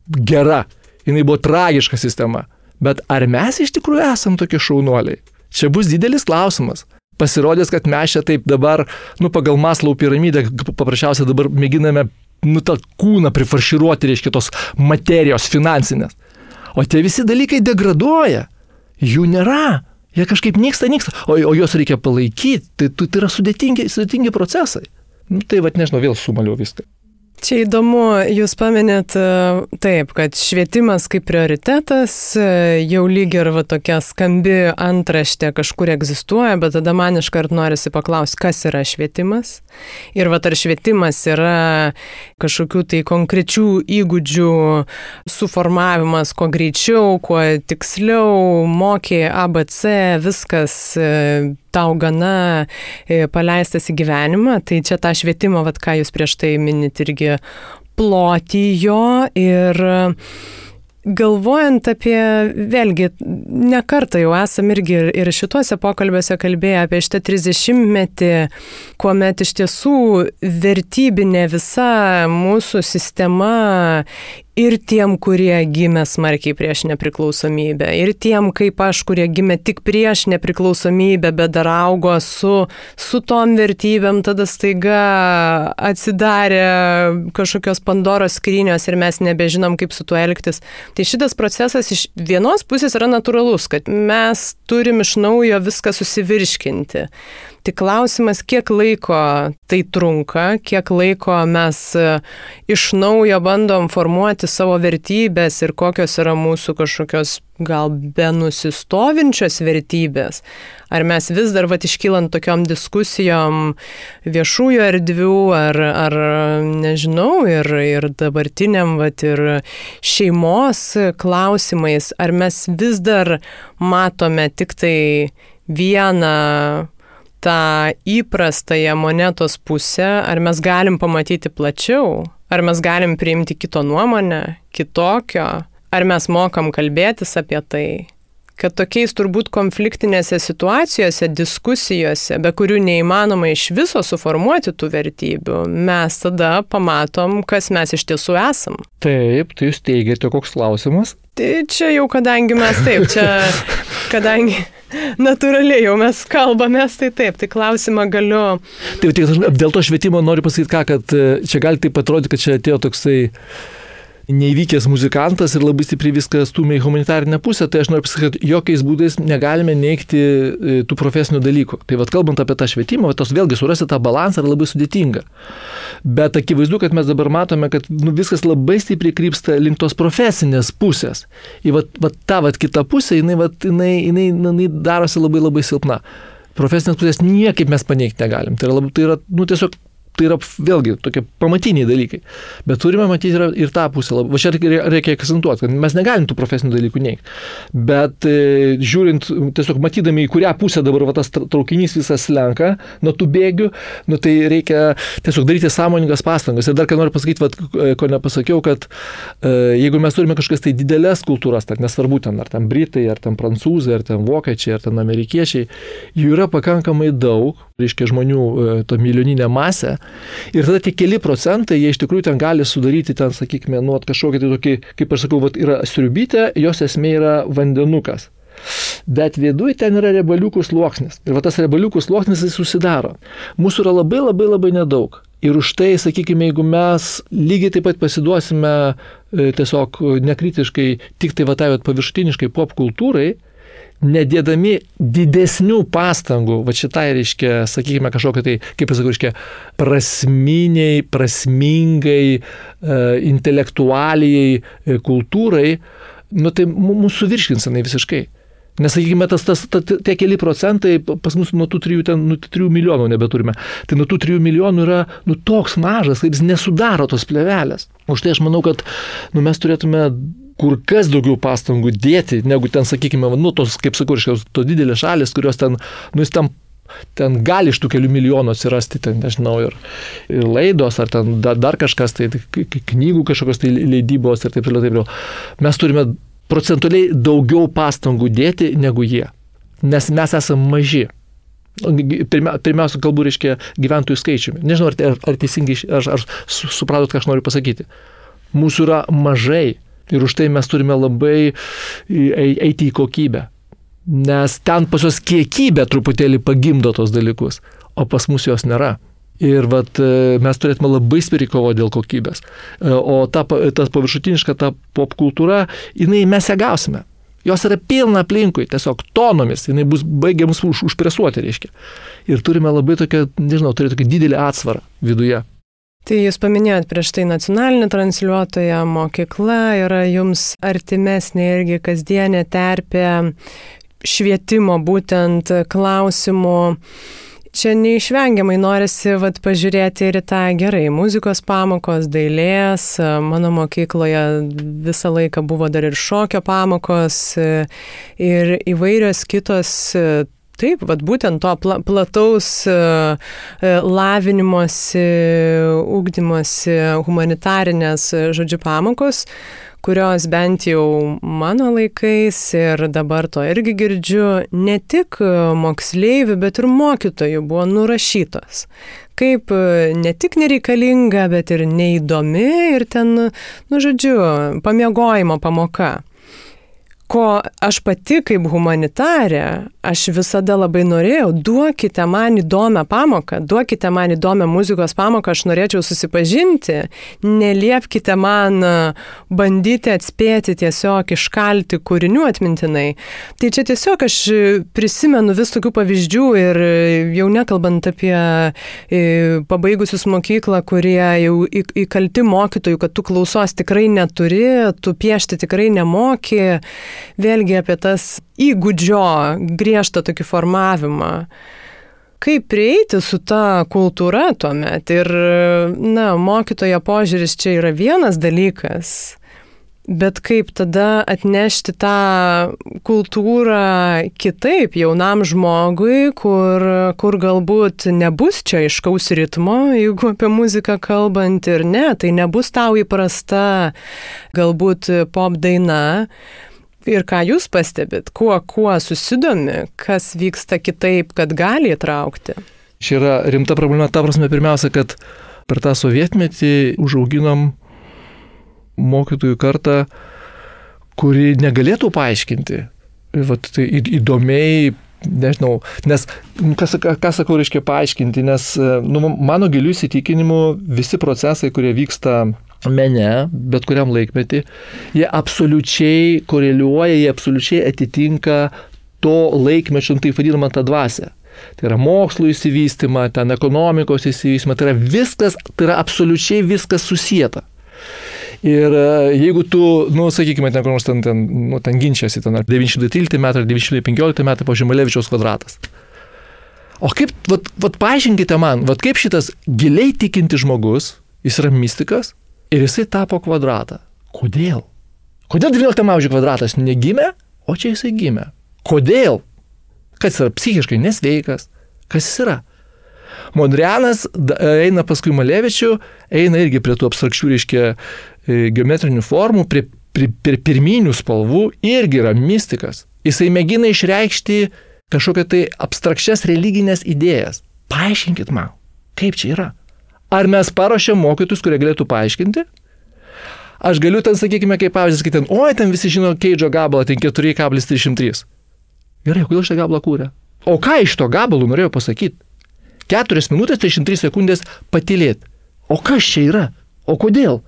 gera. Jis buvo tragiška sistema. Bet ar mes iš tikrųjų esam tokie šaunuoliai? Čia bus didelis klausimas. Pasirodės, kad mes čia taip dabar, nu, pagal Maslau piramidę, paprasčiausiai dabar mėginame, nu, tą kūną prifarširuoti, reiškia, tos materijos finansinės. O tie visi dalykai degraduoja. Jų nėra. Jie kažkaip nyksta, nyksta. O, o juos reikia palaikyti. Tai, tai yra sudėtingi, sudėtingi procesai. Nu, tai vad nežinau, vėl sumaliau viską. Čia įdomu, jūs paminėt e, taip, kad švietimas kaip prioritetas e, jau lyg ir va tokia skambi antraštė kažkur egzistuoja, bet tada man iškart norisi paklausti, kas yra švietimas. Ir va ar švietimas yra kažkokių tai konkrečių įgūdžių suformavimas kuo greičiau, kuo tiksliau, mokė ABC, viskas e, tau gana e, paleistas į gyvenimą, tai čia tą švietimą, vad ką jūs prieš tai minit, irgi plotį jo ir Galvojant apie, vėlgi, ne kartą jau esam irgi ir, ir šituose pokalbiuose kalbėję apie šitą 30-metį, kuomet iš tiesų vertybinė visa mūsų sistema ir tiem, kurie gimė smarkiai prieš nepriklausomybę, ir tiem kaip aš, kurie gimė tik prieš nepriklausomybę, bet dar augo su, su tom vertybėm, tada staiga atsidarė kažkokios Pandoros skrynios ir mes nebežinom, kaip su tuo elgtis. Tai šitas procesas iš vienos pusės yra natūralus, kad mes turim iš naujo viską susivirškinti. Tik klausimas, kiek laiko tai trunka, kiek laiko mes e, iš naujo bandom formuoti savo vertybės ir kokios yra mūsų kažkokios gal be nusistovinčios vertybės. Ar mes vis dar vat iškylant tokiom diskusijom viešųjų erdvių, ar, ar nežinau, ir, ir dabartiniam vat ir šeimos klausimais, ar mes vis dar matome tik tai vieną tą įprastąją monetos pusę, ar mes galim pamatyti plačiau, ar mes galim priimti kito nuomonę, kitokio, ar mes mokam kalbėtis apie tai, kad tokiais turbūt konfliktinėse situacijose, diskusijose, be kurių neįmanoma iš viso suformuoti tų vertybių, mes tada pamatom, kas mes iš tiesų esam. Taip, tai jūs teigiate, koks klausimas? Tai čia jau kadangi mes taip, čia kadangi natūraliai jau mes kalbamės, tai taip, tai klausimą galiu. Taip, tai dėl to švietimo noriu pasakyti ką, kad e, čia gali taip atrodyti, kad čia atėjo toksai neįvykęs muzikantas ir labai stipriai viską stumia į humanitarinę pusę, tai aš noriu pasakyti, kad jokiais būdais negalime neikti e, tų profesinių dalykų. Tai vad kalbant apie tą švietimą, tos vėlgi surasti tą balansą yra labai sudėtinga. Bet akivaizdu, kad mes dabar matome, kad nu, viskas labai stipriai krypsta link tos profesinės pusės. Ir vat, vat, ta vat, kita pusė, jinai, vat, jinai, jinai, jinai darosi labai labai silpna profesinės pusės niekaip mes paneigti negalim. Tai yra, labai, tai yra nu, tiesiog Tai yra vėlgi tokie pamatiniai dalykai. Bet turime matyti ir, ir tą pusę. Va čia reikia, akcentuoti, kad mes negalim tų profesinių dalykų neigti. Bet e, žiūrint, tiesiog matydami, į kurią pusę dabar va, tas traukinys visas lenka nuo tų bėgių, nu, tai reikia tiesiog daryti sąmoningas pastangas. Ir dar ką noriu pasakyti, va, ko nepasakiau, kad e, jeigu mes turime kažkas tai didelės kultūras, tai nesvarbu ten ar ten britai, ar ten prancūzai, ar ten vokiečiai, ar ten amerikiečiai, jų yra pakankamai daug, reiškia žmonių, e, to milijoninė masė. Ir tada tie keli procentai, jie iš tikrųjų ten gali sudaryti ten, sakykime, nu, kažkokį tai tokį, kaip aš sakau, vat, yra sriubytė, jos esmė yra vandenukas. Bet viduje ten yra rebaliukų sluoksnis. Ir va tas rebaliukų sluoksnis jis susidaro. Mūsų yra labai labai labai nedaug. Ir už tai, sakykime, jeigu mes lygiai taip pat pasiduosime e, tiesiog nekritiškai, tik tai va tai paviršutiniškai pop kultūrai, nedėdami didesnių pastangų, va šitai reiškia, sakykime, kažkokia tai, kaip aš sakau, reiškia, prasminiai, prasmingai, e, intelektualiai e, kultūrai, nu tai mūsų virškins jinai visiškai. Nes, sakykime, tas, tas, ta, tie keli procentai pas mus nuo tų 3, ten, nuo 3 milijonų nebeturime. Tai nuo tų 3 milijonų yra nu, toks mažas, kad jis nesudaro tos plevelės. Už tai aš manau, kad nu, mes turėtume kur kas daugiau pastangų dėti, negu ten, sakykime, nu, tos, kaip sakau, reiškia, tos didelės šalis, kurios ten, nu, jis ten ten gali iš tų kelių milijonų atsirasti, ten, nežinau, ir, ir laidos, ar ten dar, dar kažkas, tai knygų kažkokios tai leidybos ir taip toliau, taip toliau. Mes turime procentualiai daugiau pastangų dėti negu jie, nes mes esame maži. Pirmia, pirmiausia, kalbu, reiškia, gyventojų skaičiumi. Nežinau, ar, ar teisingai, ar, ar supratot, ką aš noriu pasakyti. Mūsų yra mažai Ir už tai mes turime labai eiti į kokybę. Nes ten pas juos kiekybė truputėlį pagimdo tos dalykus, o pas mus jos nėra. Ir vat, e, mes turėtume labai spiriai kovo dėl kokybės. E, o ta, ta paviršutiniška, ta pop kultūra, jinai mes ją gausime. Jos yra pilna aplinkui, tiesiog tonomis, jinai bus baigia mus už, užpresuoti, reiškia. Ir turime labai tokią, nežinau, turėti tokį didelį atsvarą viduje. Tai jūs paminėjot prieš tai nacionalinį transliuotoją, mokykla yra jums artimesnė irgi kasdienė terpė švietimo būtent klausimų. Čia neišvengiamai norisi vat, pažiūrėti ir tą gerai muzikos pamokos, dailės. Mano mokykloje visą laiką buvo dar ir šokio pamokos ir įvairios kitos Taip, vad būtent to pla plataus uh, lavinimosi, ugdymosi, humanitarinės, žodžiu, pamokos, kurios bent jau mano laikais ir dabar to irgi girdžiu, ne tik moksleivių, bet ir mokytojų buvo nurašytos. Kaip ne tik nereikalinga, bet ir neįdomi ir ten, nu žodžiu, pamiegojimo pamoka. Ko aš pati kaip humanitarė, aš visada labai norėjau, duokite man įdomią pamoką, duokite man įdomią muzikos pamoką, aš norėčiau susipažinti, neliepkite man e, bandyti atspėti tiesiog iškalti kūrinių atmintinai. Tai čia tiesiog aš prisimenu vis tokių pavyzdžių ir jau nekalbant apie pabaigusius mokyklą, kurie jau įkalti mokytojų, kad tu klausos tikrai neturi, tu piešti tikrai nemoki vėlgi apie tas įgūdžio griežtą tokį formavimą. Kaip prieiti su ta kultūra tuomet? Ir, na, mokytojo požiūris čia yra vienas dalykas, bet kaip tada atnešti tą kultūrą kitaip jaunam žmogui, kur, kur galbūt nebus čia iškaus ritmo, jeigu apie muziką kalbant ir ne, tai nebus tau įprasta galbūt pop daina, Ir ką jūs pastebit, kuo, kuo susidomi, kas vyksta kitaip, kad gali įtraukti? Čia yra rimta problema, ta prasme, pirmiausia, kad per tą sovietmetį užauginom mokytojų kartą, kuri negalėtų paaiškinti. Vat, tai įdomiai, nežinau, nes, kas, ką sakau, reiškia paaiškinti, nes nu, mano gilių įsitikinimu visi procesai, kurie vyksta mene, bet kuriam laikmetį, jie absoliučiai koreliuoja, jie absoliučiai atitinka to laikmečio, nu, taip vadinamą, tą dvasę. Tai yra mokslo įsivystymą, ten ekonomikos įsivystymą, tai yra viskas, tai yra absoliučiai viskas susijęta. Ir e, jeigu tu, nu, sakykime, ten kur nors ten, ten, nu, ten ginčiasi, ten ar 913 metai, ar 915 metai po Žemalevičiaus kvadratas. O kaip, vat, vat paaiškinkite man, vat kaip šitas giliai tikinti žmogus, jis yra mystikas, ir jisai tapo kvadratą. Kodėl? Kodėl 19 amžiuje kvadratas negimė, o čia jisai gimė? Kodėl? Kas yra psichiškai nesveikas? Kas jis yra? Mondrianas eina paskui Malevičių, eina irgi prie tų abstrakčių, reiškia, e, geometrinių formų, prie, prie, prie pirminių spalvų, irgi yra mystikas. Jisai mėgina išreikšti kažkokią tai abstrakčias religinės idėjas. Paaiškinkit man, kaip čia yra. Ar mes paruošėm mokytus, kurie galėtų paaiškinti? Aš galiu ten, sakykime, kaip pavyzdys, kad ten, oi, ten visi žino Keidžo gabalą, ten 4,303. Gerai, kodėl šitą gabalą kūrė? O ką iš to gabalų norėjau pasakyti? 4 minutės 33 sekundės patilėti. O kas čia yra? O kodėl?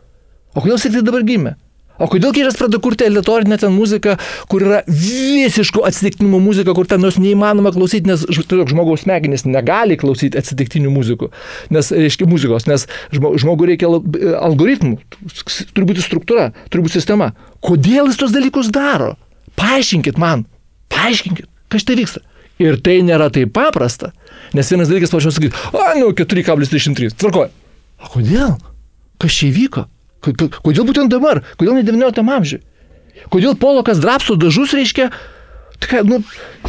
O kodėl jis tik dabar gimė? O kodėl Kyras pradeda kurti elitorinę ten muziką, kur yra visiško atsitiktinumo muzika, kur ten jos neįmanoma klausyti, nes žmogaus smegenys negali klausyti atsitiktinių muzikų, nes, reiškia, muzikos, nes žmogui reikia algoritmų, turi būti struktūra, turi būti sistema. Kodėl jis tos dalykus daro? Paaiškinkit man, paaiškinkit, kas tai vyksta. Ir tai nėra taip paprasta, nes vienas dalykas pačios sakyti, o, nu, 4,33, tvarkoju. O kodėl? Kas čia įvyko? Kodėl būtent dabar? Kodėl ne 19 amžiuje? Kodėl Polokas drapsto dažus reiškia? Tai, nu,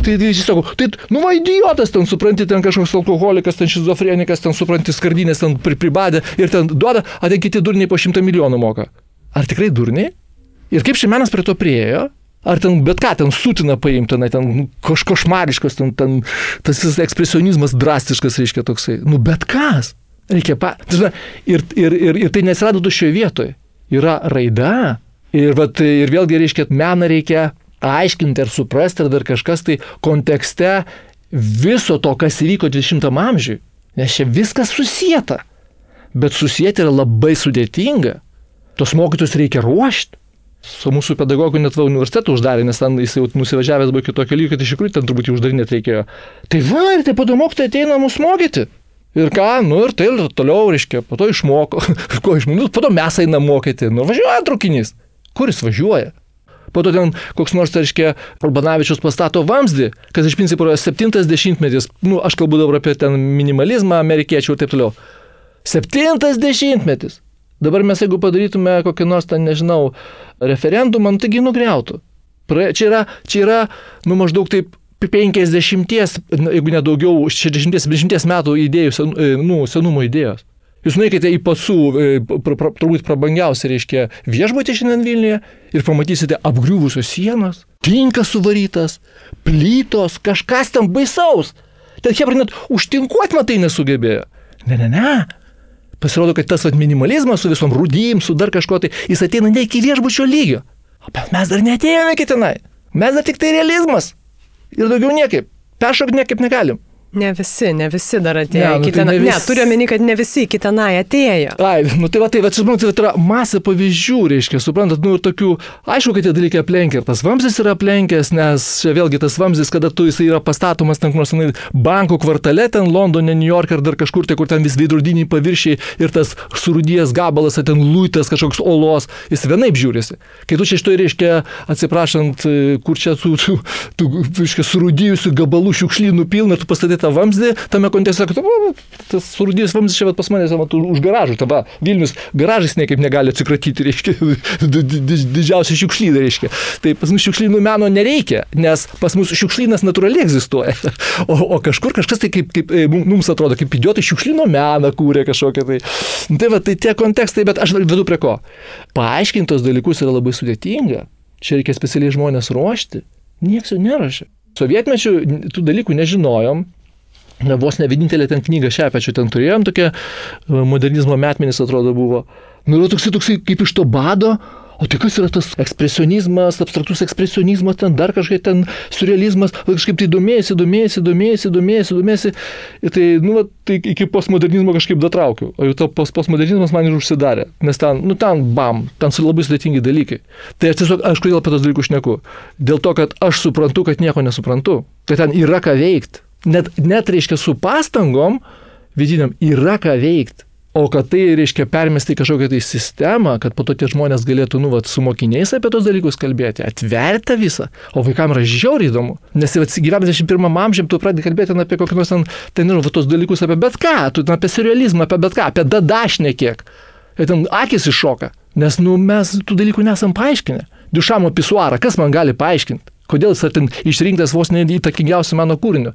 tai, tai sako, tai, nu, va, idiotas ten, supranti, ten kažkoks alkoholikas, ten šizofrenikas, ten, supranti, skardinės ten pribadė ir ten duoda, o ten kiti durniai po šimtą milijonų moka. Ar tikrai durniai? Ir kaip šiandienas prie to priejo? Ar ten bet ką ten sutina paimti, ten, ten nu, kažkošmariškas, ten, ten tas ekspresionizmas drastiškas, reiškia toksai. Nu, bet kas? Reikia pa... Ir, ir, ir, ir tai nesirado tuščioje vietoje. Yra raida. Ir, vat, ir vėlgi reiškia, meną reikia aiškinti ir suprasti, ar dar kažkas tai kontekste viso to, kas įvyko 20 amžiui. Nes čia viskas susijęta. Bet susijęti yra labai sudėtinga. Tos mokytus reikia ruošti. Su mūsų pedagogu net va universitetą uždarė, nes ten jis jau nusivažiavęs buvo kitokio lygio, kad iš tikrųjų ten turbūt jį uždarinėti reikėjo. Tai va, ir tai padomok, tai ateina mus mokyti. Ir ką, nu ir tai ir toliau, reiškia, po to išmoko, ko išmoko, po to mes einam mokyti, nu važiuoja traukinys. Kur jis važiuoja? Po to ten koks nors, reiškia, Urbanavičius pastato vamzdį, kas iš principo yra 70-metis, nu aš kalbu dabar apie ten minimalizmą, amerikiečių ir taip toliau. 70-metis. Dabar mes jeigu padarytume kokį nors ten, nežinau, referendumą, nu, taigi nugriautų. Čia yra, čia yra, nu maždaug taip 50, jeigu nedaugiau, 60-70 metų idėjų, e, nu, senumo idėjos. Jūs nueikite į pasų, e, pra, pra, turbūt prabangiausią, reiškia, viešbutį šiandien Vilniuje ir pamatysite apgriuvusios sienos, tinkas suvarytas, plytos, kažkas ten baisaus. Ten Hebra net užtinkuoti matai nesugebėjo. Ne, ne, ne. Pasirodo, kad tas minimalizmas su visom rudim, su dar kažko, tai jis ateina ne iki viešbučio lygio. Bet mes dar netėjome iki tenai. Mes dar tik tai realizmas. Ir daugiau niekaip. Peršokti niekaip negalim. Ne visi, ne visi dar atėjo. Ne, Ne, nu tai ten... ne ne, vis- turiu omeny, kad ne visi iki tenai atėjo. Ai, nu tai va, tai va, čia, suprantat, tai yra masė pavyzdžių, reiškia, suprantat, nu ir tokių, aišku, kad tie dalykai aplenkia ir tas vamzdis yra aplenkęs, nes čia vėlgi tas vamzdis, kada tu jisai yra pastatomas ten nors tenai bankų kvartale, ten Londone, New York ar dar kažkur, tai kur ten vis veidrodiniai paviršiai ir tas surudijęs gabalas, ten luitas kažkoks olos, jis vienaip žiūrisi. Kai tu čia iš to reiškia, atsiprašant, e, kur čia tų, tų, tų reiškia, surudijusių gabalų šiukšlynų pilna, tu pastatai tą vamzdį, tame kontekste, kad tas surudijęs vamzdis čia pas mane vat, už garažų, tava Vilnius garažais niekaip negali atsikratyti, reiškia, di- di- di- didžiausia šiukšlyna, reiškia. Tai pas mus šiukšlynų meno nereikia, nes pas mus šiukšlynas natūraliai egzistuoja. O, o kažkur kažkas tai kaip, kaip e, mum- mums atrodo, kaip idiotai šiukšlyno meną kūrė kažkokią tai. Tai va, tai tie kontekstai, bet aš vedu prie ko. Paaiškintos dalykus yra labai sudėtinga. Čia reikia specialiai žmonės ruošti. Niekas jų nerašė. Sovietmečių tų dalykų nežinojom, vos ne vienintelė ten knyga šią pečių ten turėjom, tokia e, modernizmo metmenis atrodo buvo. Nu, yra toksai, toksai kaip iš to bado, o tai kas yra tas ekspresionizmas, abstraktus ekspresionizmas, ten dar kažkaip ten surrealizmas, kažkaip tai domėjasi, domėjasi, domėjasi, domėjasi, domėjasi. Ir tai, nu, tai iki postmodernizmo kažkaip datraukiau. O jau to post postmodernizmas man ir užsidarė. Nes ten, nu, ten, bam, ten su labai sudėtingi dalykai. Tai aš tiesiog, aš kodėl apie tos dalykus šneku? Dėl to, kad aš suprantu, kad nieko nesuprantu. Kad ten yra ką veikti net, net reiškia su pastangom vidiniam yra ką veikti. O kad tai reiškia permesti kažkokią tai sistemą, kad po to tie žmonės galėtų, nu, vat, su mokiniais apie tos dalykus kalbėti, atverti visą. O vaikams yra žiauriai įdomu. Nes vat, gyvenant 21 amžiam, tu pradedi kalbėti apie kokius nors ten, ten nežinau, vat tos dalykus apie bet ką, tu ten apie surrealizmą, apie bet ką, apie dadašnę kiek. Ir ten akis iššoka. Nes, nu, mes tų dalykų nesam paaiškinę. Dušamo pisuarą, kas man gali paaiškinti? Kodėl jis ten išrinktas vos neįtakingiausių meno kūrinių?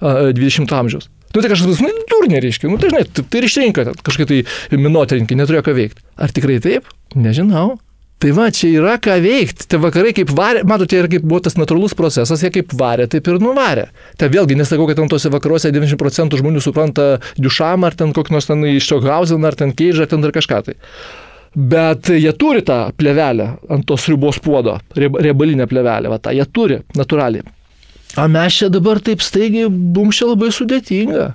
20 amžiaus. Nu tai kažkas, nu, durnė reiškia, nu tai žinai, tai, tai ir išrinko kažkaip tai minoterinkai, neturėjo ką veikti. Ar tikrai taip? Nežinau. Tai va, čia yra ką veikti. Tai vakarai kaip varė, matote, ir kaip buvo tas natūralus procesas, jie kaip varė, taip ir nuvarė. Tai vėlgi nesakau, kad ten tose vakaruose 90 procentų žmonių supranta Dušamą, ar ten kokį nors ten iš Stockhausen, ar ten Keidžą, ar ten dar kažką tai. Bet jie turi tą plevelę ant tos ribos puodo, rieb- riebalinę plevelę, va tą jie turi natūraliai. O mes čia dabar taip staigiai, mums čia labai sudėtinga.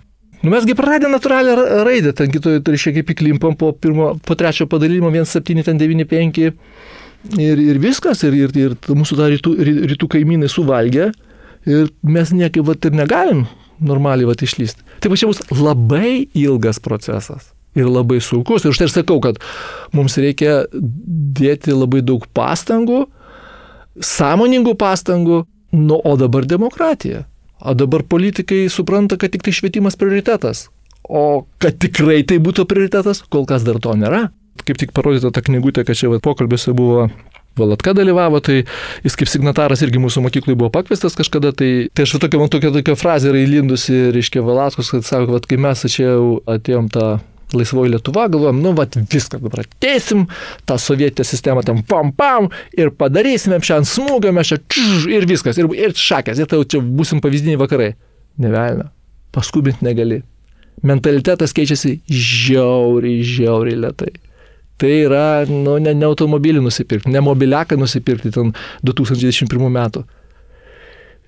Nu, mesgi praradę natūralią ra- raidę, ten kitoje, reiškia, kaip įklimpam po, pirmo, po trečio padalymo 1,7, ten 9,5 ir, ir viskas, ir, ir, ir mūsų tą rytų, ry- rytų kaimynai suvalgė ir mes niekaip vat, ir negalim normaliai vat, išlysti. Tai va čia bus labai ilgas procesas. Ir labai sunkus. Ir už tai ir sakau, kad mums reikia dėti labai daug pastangų, sąmoningų pastangų, nu, o dabar demokratija. O dabar politikai supranta, kad tik tai švietimas prioritetas. O kad tikrai tai būtų prioritetas, kol kas dar to nėra. Kaip tik parodyta ta knygutė, kad čia vat, pokalbėse buvo Valatka dalyvavo, tai jis kaip signataras irgi mūsų mokyklai buvo pakviestas kažkada, tai, tai aš va tokia, man tokia, tokia frazė yra įlindusi, reiškia, Valatkos, kad sako, kad kai mes čia atėjom tą laisvoji Lietuva, galvojom, nu, va, viską dabar ateisim, tą sovietinę sistemą tam pam pam ir padarysime šiandien smūgio, mes čia čiž, ir viskas, ir, ir šakės, ir tai jau čia busim pavyzdiniai vakarai. Nevelna, paskubinti negali. Mentalitetas keičiasi žiauriai, žiauriai lietai. Tai yra, nu, ne, ne automobilį nusipirkti, ne mobiliaką nusipirkti ten 2021 metų.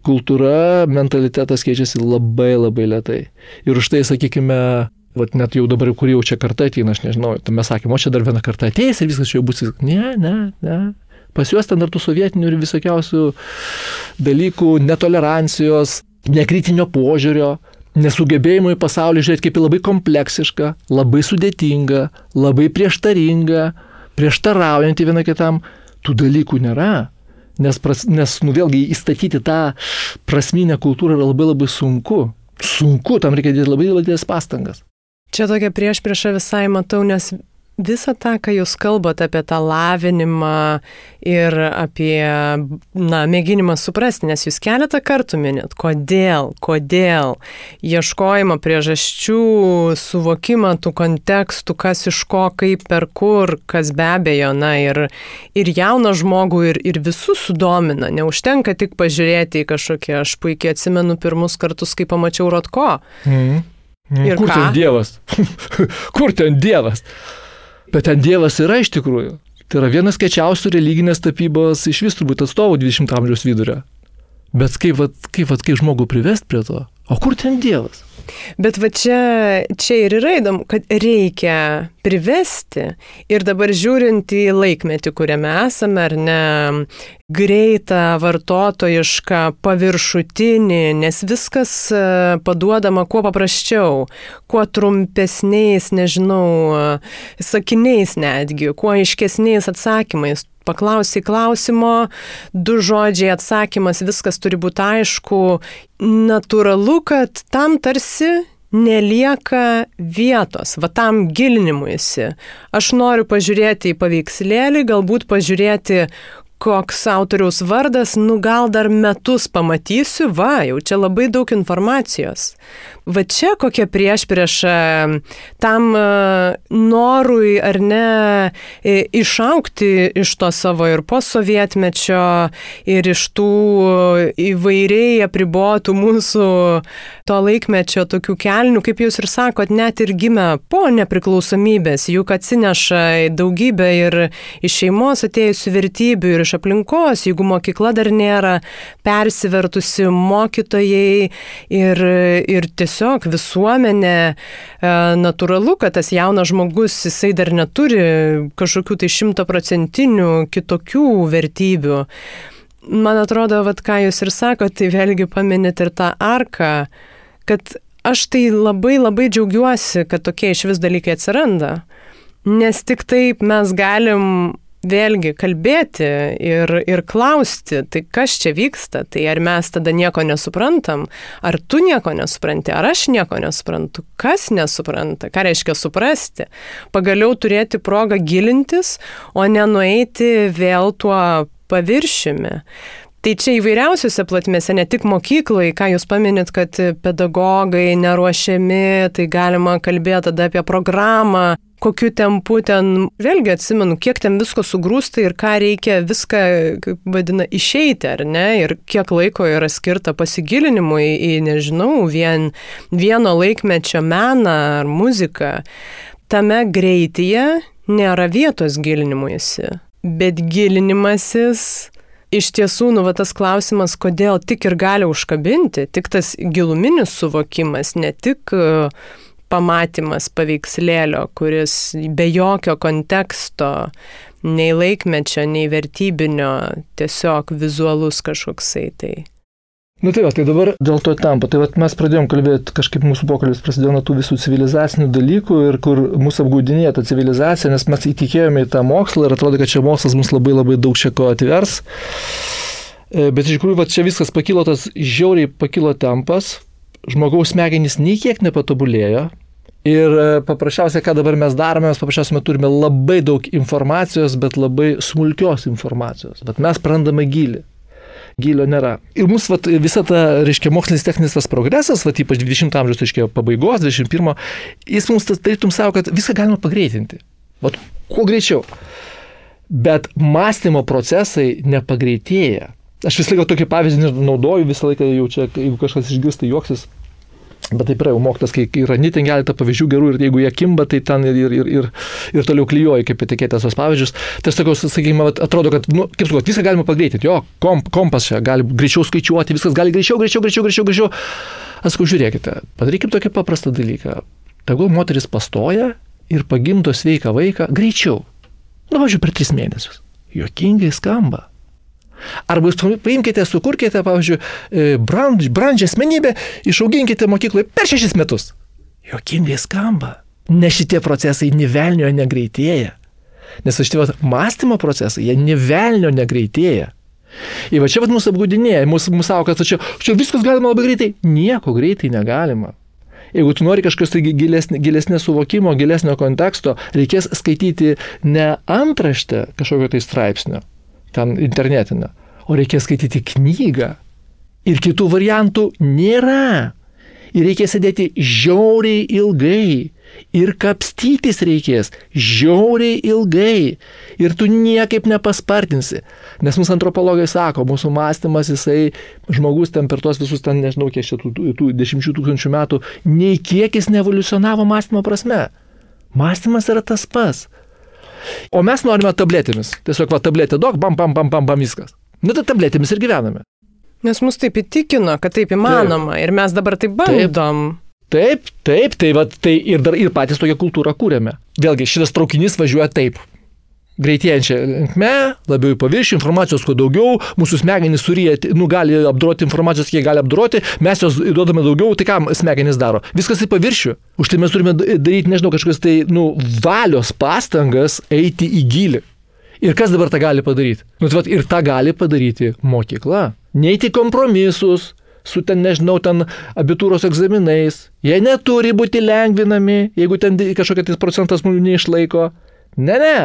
Kultūra, mentalitetas keičiasi labai labai lietai. Ir už tai, sakykime, vat net jau dabar, kur jau čia karta ateina, aš nežinau, tai mes sakėme, o čia dar viena karta ateis ir viskas čia jau bus. Ne, ne, ne. Pas juos ten dar tų sovietinių ir visokiausių dalykų, netolerancijos, nekritinio požiūrio, nesugebėjimo į pasaulį žiūrėti kaip į labai kompleksišką, labai sudėtingą, labai prieštaringą, prieštaraujantį viena kitam, tų dalykų nėra. Nes, pras, nes nu vėlgi įstatyti tą prasminę kultūrą yra labai labai sunku. Sunku, tam reikia dėti labai didelės pastangas. Čia tokia prieš priešą visai matau, nes visą tą, ką jūs kalbate apie tą lavinimą ir apie, na, mėginimą suprasti, nes jūs keletą kartų minėt, kodėl, kodėl, ieškojimo priežasčių, suvokimą tų kontekstų, kas iš ko, kaip, per kur, kas be abejo, na, ir, ir jauną žmogų, ir, ir visus sudomina. Neužtenka tik pažiūrėti į kažkokią, aš puikiai atsimenu pirmus kartus, kai pamačiau Rotko. Mm. Ir Kur ką? ten Dievas? Kur ten Dievas? Bet ten Dievas yra iš tikrųjų. Tai yra vienas kečiausių religinės tapybos iš vis turbūt atstovų 20 amžiaus vidurio. Bet kaip, vat, kaip, vat, kaip žmogų privest prie to? O kur ten Dievas? Bet va čia, čia ir yra įdomu, kad reikia privesti ir dabar žiūrint į laikmetį, kuriame esame, ar ne, greitą, vartotojišką, paviršutinį, nes viskas e, paduodama kuo paprasčiau, kuo trumpesniais, nežinau, e, sakiniais netgi, kuo aiškesniais atsakymais paklausai klausimo, du žodžiai atsakymas, viskas turi būti aišku, natūralu, kad tam tarsi nelieka vietos, va tam gilinimuisi. Aš noriu pažiūrėti į paveikslėlį, galbūt pažiūrėti, koks autoriaus vardas, nu gal dar metus pamatysiu, va, jau čia labai daug informacijos. Va čia kokia prieš priešą tam e, norui ar ne e, išaukti iš to savo ir posovietmečio, ir iš tų įvairiai apribotų mūsų to laikmečio tokių kelnių, kaip jūs ir sakot, net ir gimę po nepriklausomybės, juk atsineša daugybę ir iš šeimos atėjusių vertybių ir iš aplinkos, jeigu mokykla dar nėra persivertusi mokytojai ir, ir tiesiog visuomenė, e, natūralu, kad tas jaunas žmogus, jisai dar neturi kažkokių tai šimtaprocentinių kitokių vertybių. Man atrodo, vad ką jūs ir sakote, tai vėlgi paminit ir tą arką, kad aš tai labai labai džiaugiuosi, kad tokie iš vis dalykai atsiranda. Nes tik taip mes galim vėlgi kalbėti ir, ir klausti, tai kas čia vyksta, tai ar mes tada nieko nesuprantam, ar tu nieko nesupranti, ar aš nieko nesuprantu, kas nesupranta, ką reiškia suprasti, pagaliau turėti progą gilintis, o ne nueiti vėl tuo paviršiumi. Tai čia įvairiausiose platmėse, ne tik mokyklai, ką jūs paminit, kad pedagogai neruošiami, tai galima kalbėti tada apie programą, kokiu tempu ten, vėlgi atsimenu, kiek ten visko sugrūsta ir ką reikia viską, kaip vadina, išeiti, ar ne, ir kiek laiko yra skirta pasigilinimui į, nežinau, vien, vieno laikmečio meną ar muziką. Tame greityje nėra vietos gilinimuisi, bet gilinimasis iš tiesų, nu, va, tas klausimas, kodėl tik ir gali užkabinti, tik tas giluminis suvokimas, ne tik e, pamatymas paveikslėlio, kuris be jokio konteksto, nei laikmečio, nei vertybinio, tiesiog vizualus kažkoksai tai. Nu tai, va, tai dabar dėl to tampa. Tai va, mes pradėjom kalbėti, kažkaip mūsų pokalbis prasidėjo nuo tų visų civilizacinių dalykų ir kur mūsų apgaudinėja ta civilizacija, nes mes įtikėjome į tą mokslą ir atrodo, kad čia mokslas mus labai labai daug čia ko atvers. E, bet iš tikrųjų, va, čia viskas pakilo, tas žiauriai pakilo tempas, žmogaus smegenys nei kiek nepatobulėjo, Ir e, paprasčiausiai, ką dabar mes darome, mes paprasčiausiai turime labai daug informacijos, bet labai smulkios informacijos. Bet mes prarandame gilį gilio nėra. Ir mūsų vat, visa ta, reiškia, mokslinis techninis tas progresas, vat, ypač 20 amžiaus, reiškia, pabaigos, 21, jis mums tas tarytum savo, kad viską galima pagreitinti. Vat, kuo greičiau. Bet mąstymo procesai nepagreitėja. Aš visą laiką tokį pavyzdį naudoju, visą laiką jau čia, jeigu kažkas išgirsta juoksis, Bet taip yra jau mokytas, kai randi ten keletą pavyzdžių gerų ir jeigu jie kimba, tai ten ir, ir, ir, ir toliau klyjuoji kaip etiketės tos pavyzdžius. Tai sakau, sakykime, atrodo, kad, nu, kaip sakau, viską galima pagreitinti. Jo, komp, kompas čia gali greičiau skaičiuoti, viskas gali greičiau, greičiau, greičiau, greičiau, greičiau. Aš sakau, žiūrėkite, padarykim tokį paprastą dalyką. Tegul moteris pastoja ir pagimdo sveiką vaiką greičiau. Nu, važiuoju, per tris mėnesius. Jokingai skamba. Arba jūs paimkite, sukurkite, pavyzdžiui, e, brand, brandžią asmenybę, išauginkite mokykloje per šešis metus. Jokingai skamba. Nes šitie procesai nivelnio negreitėja. Nes iš tikrųjų mąstymo procesai, jie nivelnio negreitėja. Ir va čia vat mūsų apgaudinėja, mūsų, mūsų savo, kad čia, čia viskas galima labai greitai. Nieko greitai negalima. Jeigu tu nori kažkas tai gilesnė, gilesnė suvokimo, gilesnio konteksto, reikės skaityti ne antraštę kažkokio tai straipsnio, ten internetinę, o reikia skaityti knygą. Ir kitų variantų nėra. Ir reikia sėdėti žiauriai ilgai. Ir kapstytis reikės žiauriai ilgai. Ir tu niekaip nepaspartinsi. Nes mūsų antropologai sako, mūsų mąstymas, jisai, žmogus ten per tuos visus, ten nežinau, kiek čia tų, tų, dešimčių tūkstančių metų, nei kiek jis nevoliucionavo mąstymo prasme. Mąstymas yra tas pats. O mes norime tabletėmis. Tiesiog va tabletė duok, bam, bam, bam, bam, bam, viskas. Na, tai tabletėmis ir gyvename. Nes mus taip įtikino, kad taip įmanoma taip. ir mes dabar taip bandom. Taip, taip, tai, va, tai ir, dar, ir patys tokią kultūrą kūrėme. Vėlgi, šitas traukinys važiuoja taip greitėjančia linkme, labiau į paviršių, informacijos kuo daugiau, mūsų smegenys suryja, nu, gali apdoroti informacijos, kiek gali apdoroti, mes jos duodame daugiau, tai ką smegenys daro? Viskas į paviršių. Už tai mes turime daryti, nežinau, kažkokias tai, nu, valios pastangas eiti į gilį. Ir kas dabar tą gali padaryti? Nu, tai vat, ir tą gali padaryti mokykla. Neiti kompromisus, su ten, nežinau, ten abitūros egzaminais. Jie neturi būti lengvinami, jeigu ten kažkokia tai procentas žmonių neišlaiko. Ne, ne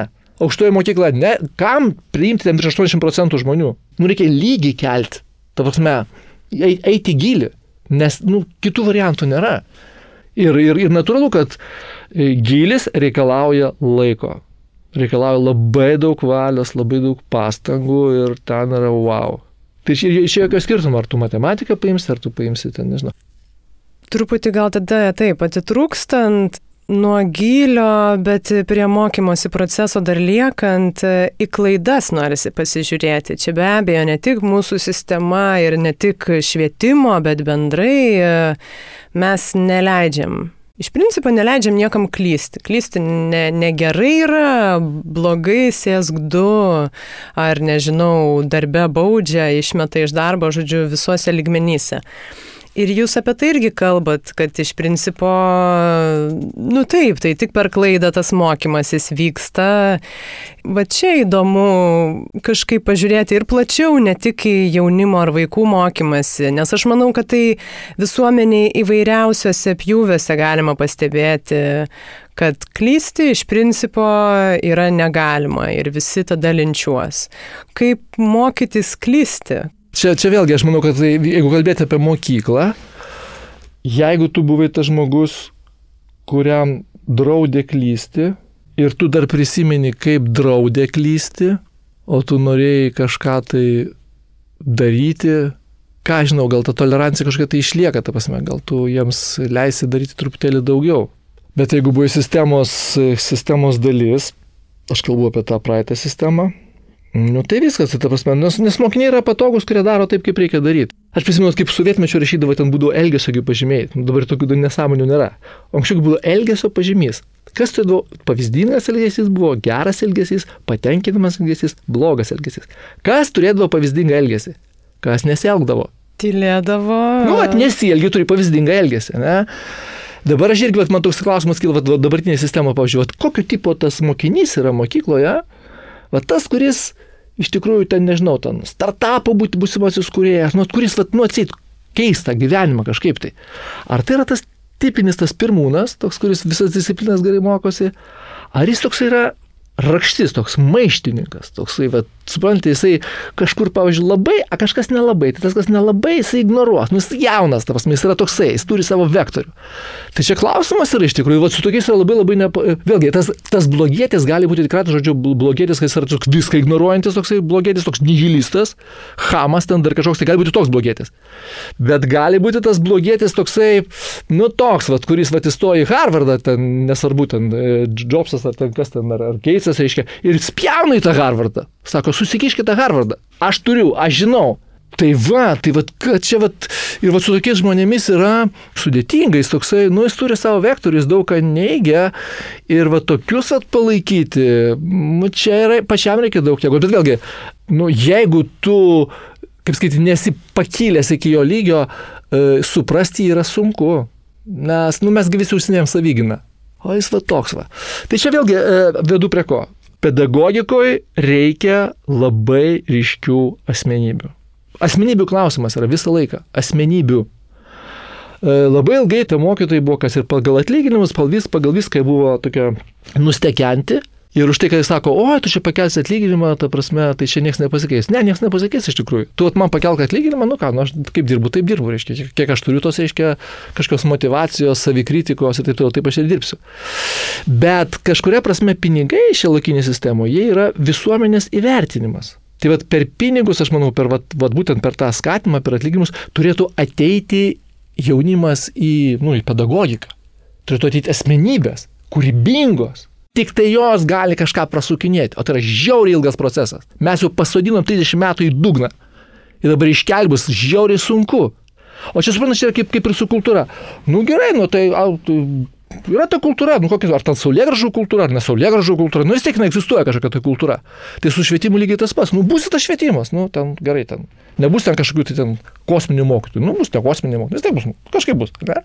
aukštoji mokykla, ne, kam priimti ten virš 80 procentų žmonių? Nu, reikia lygiai kelti, ta prasme, eiti gilį, nes, nu, kitų variantų nėra. Ir, ir, ir natūralu, kad e, gilis reikalauja laiko. Reikalauja labai daug valios, labai daug pastangų ir ten yra wow. Tai čia jokio skirtumo, ar tu matematiką paimsi, ar tu paimsi ten, nežinau. Truputį gal tada taip, atitrūkstant, nuo gylio, bet prie mokymosi proceso dar liekant, į klaidas norisi pasižiūrėti. Čia be abejo ne tik mūsų sistema ir ne tik švietimo, bet bendrai mes neleidžiam. Iš principo neleidžiam niekam klysti. Klysti ne, negerai yra, blogai sėsk du, ar nežinau, darbe baudžia, išmeta iš darbo, žodžiu, visuose ligmenyse. Ir jūs apie tai irgi kalbat, kad iš principo, nu taip, tai tik per klaidą tas mokymasis vyksta. Va čia įdomu kažkaip pažiūrėti ir plačiau, ne tik į jaunimo ar vaikų mokymasi, nes aš manau, kad tai visuomeniai įvairiausiose pjūviuose galima pastebėti, kad klysti iš principo yra negalima ir visi tada linčiuos. Kaip mokytis klysti? Čia, čia vėlgi aš manau, kad tai, jeigu kalbėti apie mokyklą, jeigu tu buvai tas žmogus, kuriam draudė klysti ir tu dar prisimeni, kaip draudė klysti, o tu norėjai kažką tai daryti, ką žinau, gal ta tolerancija kažkokia tai išlieka, ta prasme, gal tu jiems leisi daryti truputėlį daugiau. Bet jeigu buvai sistemos, sistemos dalis, aš kalbu apie tą praeitą sistemą, Nu tai viskas, tai ta prasme, nes, nes mokiniai yra patogus, kurie daro taip, kaip reikia daryti. Aš prisimenu, kaip sovietmečio rašydavo, ten būdavo elgesio pažymiai, nu, dabar tokių nesąmonių nėra. Anksčiau buvo elgesio pažymys. Kas tai buvo pavyzdingas elgesys, buvo geras elgesys, patenkinamas elgesys, blogas elgesys. Kas turėdavo pavyzdingą elgesį? Kas nesielgdavo? Tylėdavo. Nu, nesielgi, turi pavyzdingą elgesį, ne? Dabar aš irgi, vat, man toks klausimas kyla, dabartinė sistema, pavyzdžiui, kokio tipo tas mokinys yra mokykloje, Va tas, kuris iš tikrųjų ten, nežinau, ten startupo būti būsimasis kuriejas, nu, kuris, va, nu, atsit keistą gyvenimą kažkaip tai. Ar tai yra tas tipinis tas pirmūnas, toks, kuris visas disciplinas gerai mokosi, ar jis toks yra rakštis, toks maištininkas, toksai, va, suprantate, jisai kažkur, pavyzdžiui, labai, a kažkas nelabai, tai tas, kas nelabai, jisai ignoruos, nu jis jaunas, ta prasme, jis yra toksai, jis turi savo vektorių. Tai čia klausimas yra iš tikrųjų, va, su tokiais yra labai labai, nepa... vėlgi, tas, tas blogietis gali būti tikrai, žodžiu, blogietis, kai jis yra toks viską ignoruojantis, toksai blogietis, toks nihilistas, hamas ten dar kažkoks, tai gali būti toks blogietis. Bet gali būti tas blogietis toksai, nu toks, va, kuris, va, įstoja į Harvardą, ten nesvarbu, ten Jobsas ar ten kas ten, ar, ar Geitsas, reiškia, ir spjauna į tą Harvardą. Sako, susikiškite Harvardą. Aš turiu, aš žinau. Tai va, tai va, čia va, ir va su tokiais žmonėmis yra sudėtingais toksai, nu jis turi savo vektorius, daug ką neigia ir va tokius atpalaikyti, nu, čia yra, pačiam reikia daug jėgos, bet vėlgi, nu jeigu tu, kaip skaityti, nesi pakilęs iki jo lygio, e, suprasti yra sunku, nes, nu mes visi užsinėm savyginą. O jis va toks va. Tai čia vėlgi e, vedu prie ko. Pedagogikoje reikia labai ryškių asmenybių. Asmenybių klausimas yra visą laiką. Asmenybių. E, labai ilgai tie mokytojai buvo, kas ir pagal atlyginimus, pagal, vis, pagal viską buvo tokia nustekenti, Ir už tai, kai jis sako, o, tu čia pakelsi atlyginimą, ta prasme, tai čia niekas nepasikeis. Ne, niekas nepasikeis iš tikrųjų. Tu man pakelk atlyginimą, nu ką, nu aš kaip dirbu, taip dirbu, reiškia, kiek aš turiu tos, reiškia, kažkokios motivacijos, savikritikos ir taip toliau, taip aš ir dirbsiu. Bet kažkuria prasme pinigai šia lokinė sistemoje, jie yra visuomenės įvertinimas. Tai vad per pinigus, aš manau, per, vat, vat, būtent per tą skatimą, per atlyginimus, turėtų ateiti jaunimas į, nu, į pedagogiką. Turėtų ateiti asmenybės, kūrybingos, tik tai jos gali kažką prasukinėti, o tai yra žiauriai ilgas procesas. Mes jau pasodinom 30 metų į dugną. Ir dabar iškelbus žiauriai sunku. O čia suprantate, čia yra kaip, kaip ir su kultūra. Nu gerai, nu tai, au, yra ta kultūra, nu kokia, ar ten saulėgražų kultūra, ar nesaulėgražų kultūra, nu vis tiek neegzistuoja kažkokia tai kultūra. Tai su švietimu lygiai tas pats, nu bus tas švietimas, nu ten gerai, ten nebus ten kažkokių tai ten kosminių mokytojų, nu bus ten kosminių mokytojų, vis tiek bus, kažkaip bus, ne?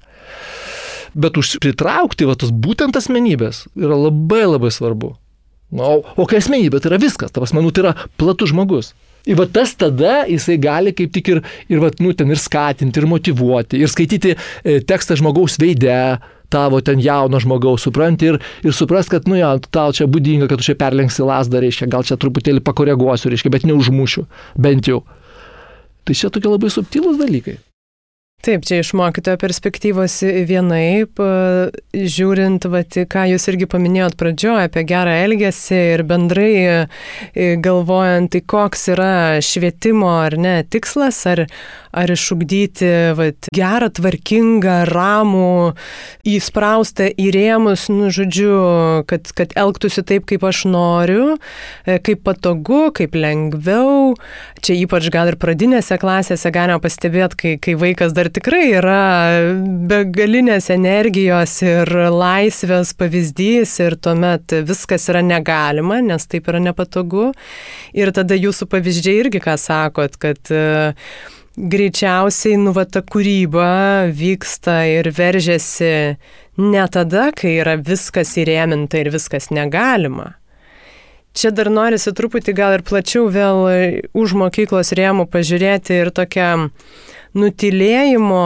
Bet užpritraukti va tas būtent asmenybės yra labai labai svarbu. Nu, o, o kai asmenybė tai yra viskas, ta prasme, nu, tai yra platus žmogus. Ir va tas tada jisai gali kaip tik ir, ir, va, nu, ten ir skatinti, ir motivuoti, ir skaityti e, tekstą žmogaus veide, tavo ten jauno žmogaus, supranti, ir, ir supras, kad, nu, jo, tau čia būdinga, kad tu čia perlenksi lasdą, reiškia, gal čia truputėlį pakoreguosiu, reiškia, bet neužmušiu, bent jau. Tai čia tokie labai subtilūs dalykai. Taip, čia iš mokytojo perspektyvos vienaip, žiūrint, vat, ką jūs irgi paminėjot pradžioje apie gerą elgesį ir bendrai galvojant, tai koks yra švietimo ar ne tikslas, ar, ar išugdyti vat, gerą, tvarkingą, ramų, įspraustą į rėmus, nu, žodžiu, kad, kad elgtųsi taip, kaip aš noriu, kaip patogu, kaip lengviau. Čia ypač gal ir pradinėse klasėse galima pastebėti, kai, kai vaikas dar tikrai yra begalinės energijos ir laisvės pavyzdys ir tuomet viskas yra negalima, nes taip yra nepatogu. Ir tada jūsų pavyzdžiai irgi ką sakot, kad greičiausiai, nu, va, ta kūryba vyksta ir veržiasi ne tada, kai yra viskas įrėminta ir viskas negalima. Čia dar norisi truputį gal ir plačiau vėl už mokyklos rėmų pažiūrėti ir tokią nutilėjimo,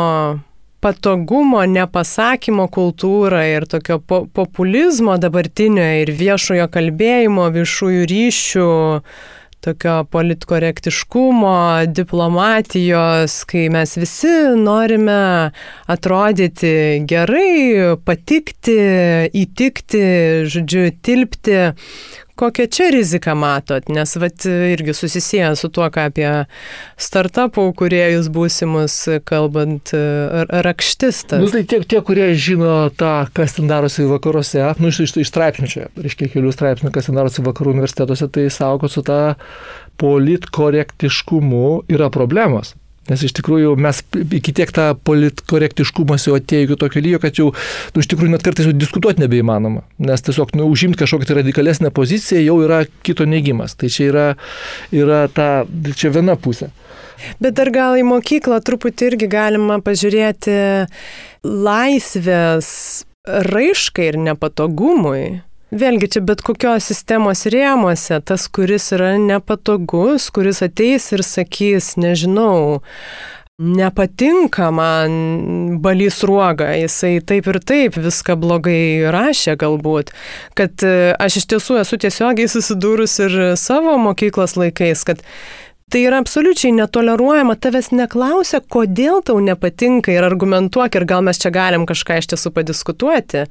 patogumo, nepasakymo kultūrą ir tokio po populizmo dabartinio ir viešojo kalbėjimo, viešųjų ryšių, tokio politkorektiškumo, diplomatijos, kai mes visi norime atrodyti gerai, patikti, įtikti, žodžiu, tilpti Kokią čia riziką matot, nes vat, irgi susisieja su tuo, ką apie startupų kuriejus būsimus kalbant, rakštis. Tas. Nu, tai tie, tie, kurie žino tą, kas ten darosi vakaruose, nu, iš, iš, iš straipsnių čia, reiškia kelių straipsnių, kas ten darosi vakarų universitetuose, tai kad su tą politkorektiškumu yra problemos. Nes iš tikrųjų mes iki tiek tą politkorektiškumas jau atėjo iki tokio lygio, kad jau, nu, iš tikrųjų net kartais jau diskutuoti nebeįmanoma. Nes tiesiog, nu, užimti kažkokią tai radikalesnę poziciją jau yra kito neigimas. Tai čia yra, yra ta, čia viena pusė. Bet dar gal į mokyklą truputį irgi galima pažiūrėti laisvės raiškai ir nepatogumui. Vėlgi čia bet kokios sistemos rėmuose, tas, kuris yra nepatogus, kuris ateis ir sakys, nežinau, nepatinka man balys ruoga, jisai taip ir taip viską blogai rašė galbūt, kad e, aš iš tiesų esu tiesiogiai susidūrus ir savo mokyklos laikais, kad Tai yra absoliučiai netoleruojama, tavęs neklausia, kodėl tau nepatinka ir argumentuok ir gal mes čia galim kažką iš tiesų padiskutuoti,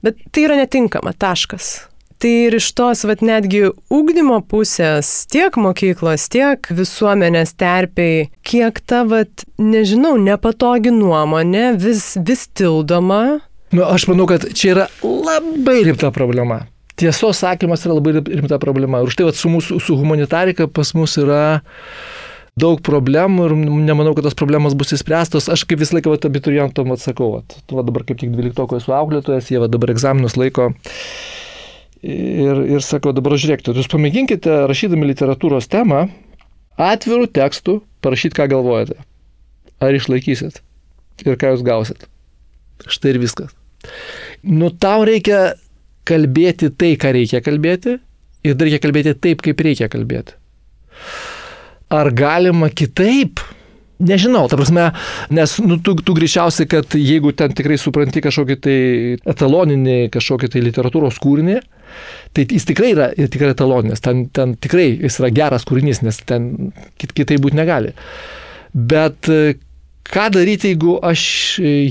bet tai yra netinkama, taškas. Tai ir iš tos, vat, netgi ūkdymo pusės, tiek mokyklos, tiek visuomenės terpiai, kiek ta, vat, nežinau, nepatogi nuomonė vis, vis tildoma. Nu, aš manau, kad čia yra labai rimta problema tiesos sakymas yra labai rimta problema. Ir už tai vat, su, mūsų, su humanitarika pas mus yra daug problemų ir nemanau, kad tos problemos bus įspręstos. Aš kaip visą laiką abiturientom atsakau, vat, tu vat, dabar kaip tik 12 esu auklėtojas, jie vat, dabar egzaminus laiko. Ir, ir sakau, dabar žiūrėkite, jūs pamėginkite, rašydami literatūros temą, atvirų tekstų parašyti, ką galvojate. Ar išlaikysit? Ir ką jūs gausit? Štai ir viskas. Nu, tau reikia kalbėti tai, ką reikia kalbėti ir dar reikia kalbėti taip, kaip reikia kalbėti. Ar galima kitaip? Nežinau, ta prasme, nes nu, tu, tu greičiausiai, kad jeigu ten tikrai supranti kažkokį tai etaloninį, kažkokį tai literatūros kūrinį, tai jis tikrai yra tikrai etaloninis, ten, ten tikrai jis yra geras kūrinys, nes ten kit, kitaip būti negali. Bet ką daryti, jeigu aš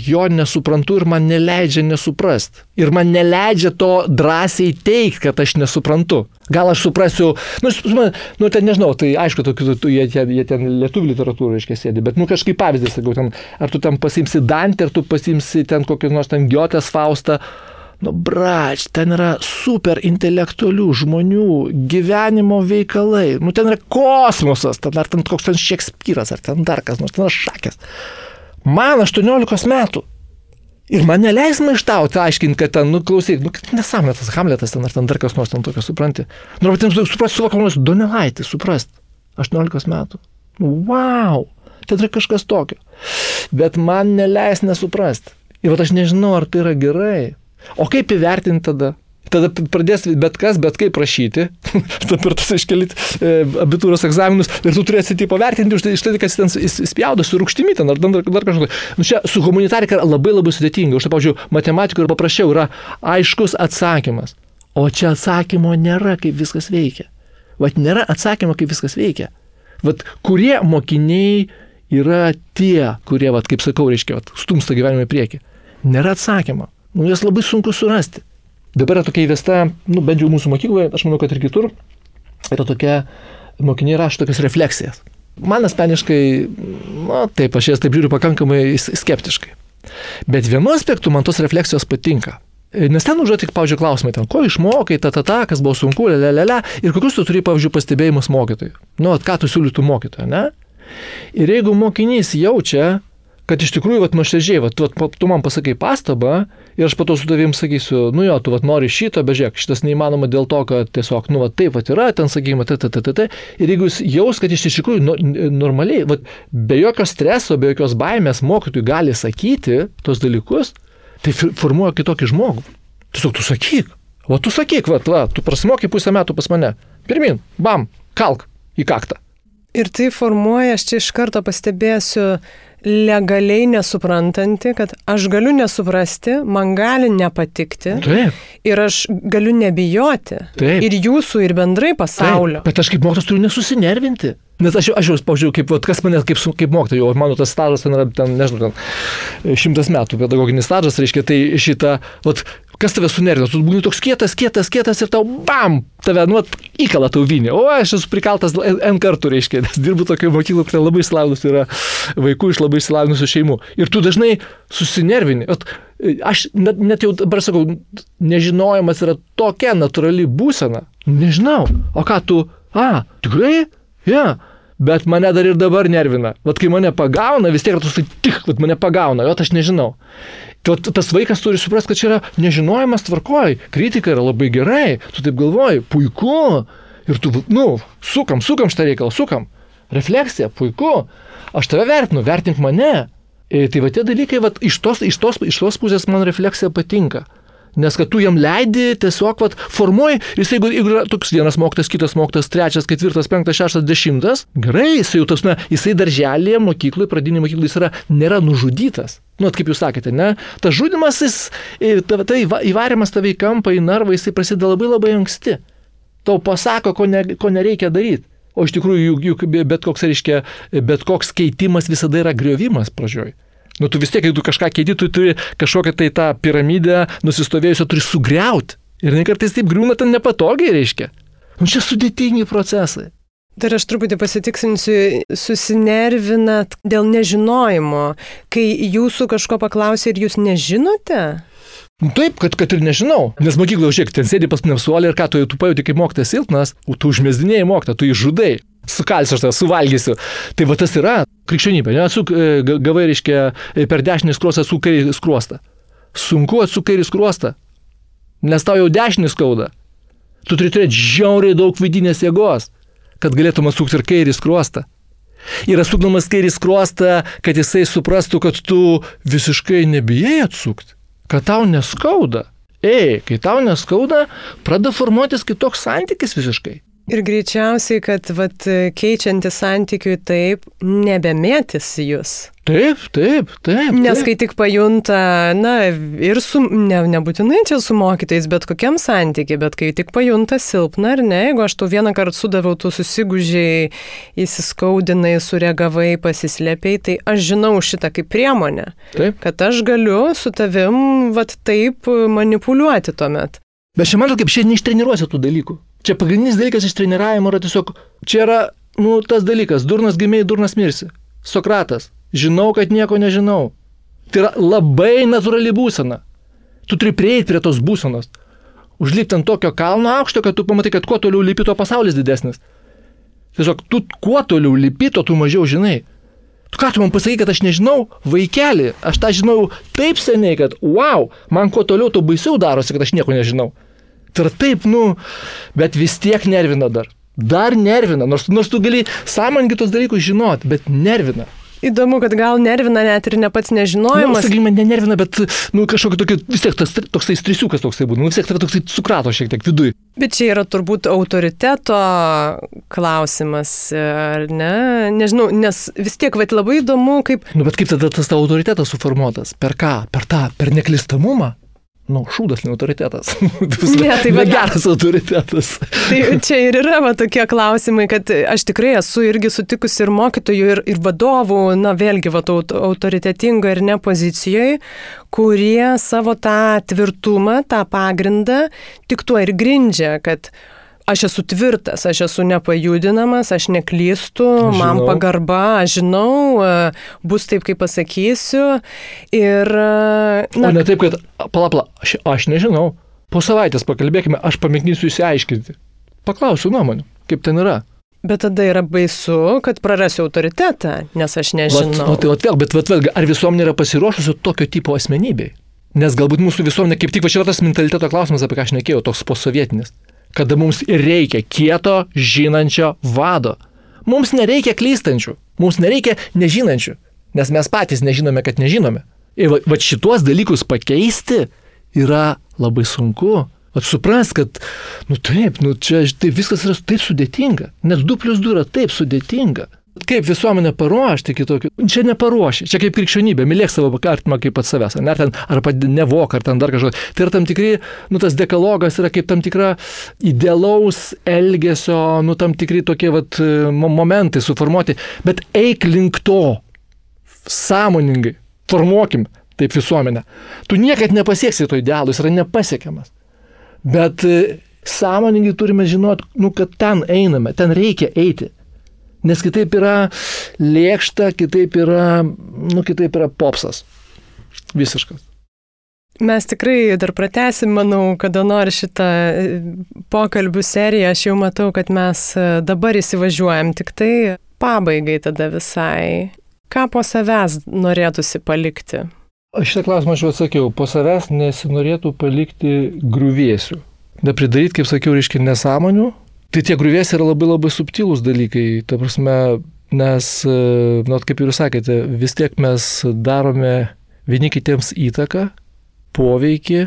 jo nesuprantu ir man neleidžia nesuprast. Ir man neleidžia to drąsiai teikti, kad aš nesuprantu. Gal aš suprasiu, nu, nu ten nežinau, tai aišku, tu, tu, jie, jie ten lietuvių literatūrą reiškia sėdi, bet, nu, kažkaip pavyzdį, sakau, ten, ar tu ten pasimsi Dantį, ar tu pasimsi ten kokį nors ten Giotės Faustą, Nu, brač, ten yra super intelektualių žmonių, gyvenimo veikalai, nu ten yra kosmosas, ten ar ten koks ten Šekspyras, ar ten dar kas nors, ten yra šakės. Man 18 metų. Ir man neleis maištauti, aiškinti, kad ten, nu, klausyk, nu, nesąmonė tas Hamletas ten ar ten dar kas nors ten tokio, supranti. Nu, bet jums suprasti, suvokamas Donelaitis, suprasti, 18 metų. Nu, wow, tai yra kažkas tokio. Bet man neleis nesuprasti. Ir aš nežinau, ar tai yra gerai. O kaip įvertinti tada? Tada pradės bet kas, bet kaip prašyti, tada per tas iškelit e, abitūros egzaminus ir tu turėsi tipo vertinti už tai, iš tai kad jis ten spjaudo su rūkštimi ten ar dar, dar kažką. Nu, čia su humanitarika labai labai sudėtinga. Už tai, pavyzdžiui, matematikoje ir paprasčiau yra aiškus atsakymas. O čia atsakymo nėra, kaip viskas veikia. Vat nėra atsakymo, kaip viskas veikia. Vat kurie mokiniai yra tie, kurie, vat, kaip sakau, reiškia, vat, stumsta gyvenimą į priekį. Nėra atsakymo. Nu, jas labai sunku surasti. Dabar yra tokia įvesta, nu, bent jau mūsų mokykloje, aš manau, kad ir kitur, yra tokia, mokiniai rašo tokias refleksijas. Man asmeniškai, na taip, aš jas taip žiūriu pakankamai skeptiškai. Bet vienu aspektu man tos refleksijos patinka. Nes ten užduoti pavyzdžiui, klausimai, ten, ko išmokai, ta, ta, ta, kas buvo sunku, lelelele, ir kokius tu turi, pavyzdžiui, pastebėjimus mokytojui. Nu, at, ką tu siūlytų mokytojui, ne? Ir jeigu mokinys jaučia, kad iš tikrųjų, vat, nuoširdžiai, vat, vat, tu man pasakai pastabą ir aš po to su tavim sakysiu, nu jo, tu vat, nori šito, bet žiūrėk, šitas neįmanoma dėl to, kad tiesiog, nu, vat, taip, vat, yra, ten, sakykime, t, t, t, t, t. Ir jeigu jis jaus, kad iš tikrųjų nu, normaliai, vat, be jokio streso, be jokios baimės mokytojui gali sakyti tos dalykus, tai formuoja kitokį žmogų. Tiesiog tu sakyk, o tu sakyk, va, va, tu prasimokai pusę metų pas mane. Pirmin, bam, kalk į kaktą. Ir tai formuoja, aš čia iš karto pastebėsiu, legaliai nesuprantanti, kad aš galiu nesuprasti, man gali nepatikti. Taip. Ir aš galiu nebijoti. Taip. Ir jūsų, ir bendrai pasaulio. Taip, bet aš kaip mokytojas turiu nesusinervinti. Nes aš, aš jau, pažiūrėjau, kaip, vat, kas manęs kaip, kaip mokytojo, mano tas stažas ten yra, ten, nežinau, ten šimtas metų pedagoginis stažas, reiškia, tai šitą, vat, kas tave sunervina, tu būni toks kietas, kietas, kietas ir tau, bam, tave, nu, įkala tau vinį. O aš esu prikaltas N kartų, reiškia, nes dirbu tokio mokyklo, kur labai išsilavinusių yra vaikų iš labai išsilavinusių šeimų. Ir tu dažnai susinervini. Aš net, net jau dabar sakau, nežinojimas yra tokia natūrali būsena. Nežinau. O ką tu, a, tikrai? Ja. Yeah bet mane dar ir dabar nervina. Vat kai mane pagauna, vis tiek tu tai tik, vat mane pagauna, jo aš nežinau. Tai tas vaikas turi suprasti, kad čia yra nežinojimas tvarkoj, kritika yra labai gerai, tu taip galvoji, puiku, ir tu, nu, sukam, sukam šitą reikalą, sukam. Refleksija, puiku, aš tave vertinu, vertink mane. Ir tai va tie dalykai, va, iš, tos, iš, tos, iš tos pusės man refleksija patinka. Nes kad tu jam leidi, tiesiog vat, formuoji, jis jeigu, jeigu yra toks vienas mokytas, kitas mokytas, trečias, ketvirtas, penktas, šeštas, dešimtas, gerai, jisai jau tas, na, jisai darželėje, mokykloje, pradinėje mokykloje jis yra, nėra nužudytas. Nu, kaip jūs sakėte, ne? Tas žudimas, jis, tai įvarimas tave į kampą, į narvą, jisai prasideda labai labai anksti. Tau pasako, ko, ne, ko nereikia daryti. O iš tikrųjų, juk, juk bet koks, reiškia, bet koks keitimas visada yra griovimas pradžioj. Nu, tu vis tiek, jeigu tu kažką keiti, tu turi kažkokią tai tą piramidę nusistovėjusią, turi sugriauti. Ir kartais taip griūna ten nepatogiai, reiškia. Nu, čia sudėtingi procesai. Dar aš truputį pasitiksinsiu, susinervinat dėl nežinojimo, kai jūsų kažko paklausė ir jūs nežinote? Taip, kad, kad ir nežinau. Nes mokykloje, žiūrėk, ten sėdi pas mane suolį ir ką tu, tu pajuti kaip mokytas silpnas, tu užmėsdinėjai mokytą, tu įžudai sukalsiu aš tą, suvalgysiu. Tai va tas yra krikščionybė. Ne, atsuk, e, gavai, reiškia, e, per dešinį skruostą atsuk kairį skruostą. Sunku atsuk kairį skruostą, nes tau jau dešinį skauda. Tu turi turėti žiauriai daug vidinės jėgos, kad galėtum atsukti ir kairį skruostą. Ir atsukdamas kairį skruostą, kad jisai suprastų, kad tu visiškai nebijai atsukti, kad tau neskauda. Ei, kai tau neskauda, pradeda formuotis kitoks santykis visiškai. Ir greičiausiai, kad vat, keičiantis santykiui taip, nebemėtis jūs. Taip, taip, taip. Nes taip. kai tik pajunta, na, ir su, ne, nebūtinai čia su mokytais, bet kokiam santykiai, bet kai tik pajunta silpna ar ne, jeigu aš tau vieną kartą sudaviau, tu susigužiai, įsiskaudinai, sureagavai, pasislėpiai, tai aš žinau šitą kaip priemonę. Taip. Kad aš galiu su tavim, vat taip manipuliuoti tuomet. Bet šiandien kaip šiandien ištreniruosiu tų dalykų. Čia pagrindinis dalykas iš treniravimo yra tiesiog, čia yra, nu, tas dalykas, durnas gimiai, durnas mirsi. Sokratas, žinau, kad nieko nežinau. Tai yra labai natūrali būsena. Tu turi prieiti prie tos būsenos. Užlipti ant tokio kalno aukšto, kad tu pamatai, kad kuo toliau lipi, tuo pasaulis didesnis. Tiesiog tu kuo toliau lipi, tuo tu mažiau žinai. Tu ką tu man pasakai, kad aš nežinau, vaikeli, aš tą žinau taip seniai, kad wow, man kuo toliau, tuo baisiau darosi, kad aš nieko nežinau. Tai yra taip, nu, bet vis tiek nervina dar. Dar nervina, nors, nors tu gali sąmoningai tos dalykus žinot, bet nervina. Įdomu, kad gal nervina net ir ne pats nežinojimas. Nu, sakykime, ne nervina, bet, nu, kažkokio tokio, vis tiek tas toksai strisiukas toksai būna, nu, vis tiek tave toksai sukrato šiek tiek viduje. Bet čia yra turbūt autoriteto klausimas, ar ne? Nežinau, nes vis tiek, va, labai įdomu, kaip... Nu, bet kaip tada tas tavo autoritetas suformuotas? Per ką? Per tą, per neklistamumą? Nu, šūdas ne autoritetas. ne, tai va, geras autoritetas. tai čia ir yra va, tokie klausimai, kad aš tikrai esu irgi sutikusi ir mokytojų, ir, ir vadovų, na vėlgi, va, autoritetingo ir ne pozicijoje, kurie savo tą tvirtumą, tą pagrindą tik tuo ir grindžia, kad aš esu tvirtas, aš esu nepajudinamas, aš neklystu, žinau. man pagarba, aš žinau, e, bus taip, kaip pasakysiu. Ir... E, na, o ne taip, kad, palapla, aš, aš nežinau, po savaitės pakalbėkime, aš pamėginsiu įsiaiškinti. Paklausiu nuomonių, kaip ten yra. Bet tada yra baisu, kad prarasiu autoritetą, nes aš nežinau. O tai vėl, bet vat, vėl, ar visuomenė yra pasiruošusi tokio tipo asmenybei? Nes galbūt mūsų visuomenė kaip tik va čia yra tas mentaliteto klausimas, apie ką aš nekėjau, toks posovietinis kada mums reikia kieto, žinančio vado. Mums nereikia klystančių, mums nereikia nežinančių, nes mes patys nežinome, kad nežinome. Ir va, va šituos dalykus pakeisti yra labai sunku. Vat supras, kad, nu taip, nu čia tai viskas yra taip sudėtinga. Net 2 plus 2 yra taip sudėtinga. Kaip visuomenė paruošti kitokių? Čia neparuoši. Čia kaip krikščionybė. Mylėk savo artimą kaip pat savęs. Ar, ten, ar nevok, ar ten dar kažkas. Tai yra tam tikri, nu tas dekalogas yra kaip tam tikra idealaus elgesio, nu tam tikri tokie vat, momentai suformuoti. Bet eik link to. Sąmoningai. Formuokim taip visuomenę. Tu niekad nepasieksi to idealo, jis yra nepasiekiamas. Bet e, sąmoningai turime žinoti, nu, kad ten einame, ten reikia eiti. Nes kitaip yra lėkšta, kitaip yra, nu, kitaip yra popsas. Visiškas. Mes tikrai dar pratesim, manau, kada nori šitą e, pokalbių seriją. Aš jau matau, kad mes e, dabar įsivažiuojam tik tai pabaigai tada visai. Ką po savęs norėtųsi palikti? Aš šitą klausimą aš jau atsakiau. Po savęs nesinorėtų palikti grūvėsių. Nepridaryti, kaip sakiau, reiškia nesąmonių, Tai tie grūvės yra labai labai subtilūs dalykai. Ta prasme, nes, e, nu, kaip ir jūs sakėte, vis tiek mes darome vieni kitiems įtaką, poveikį.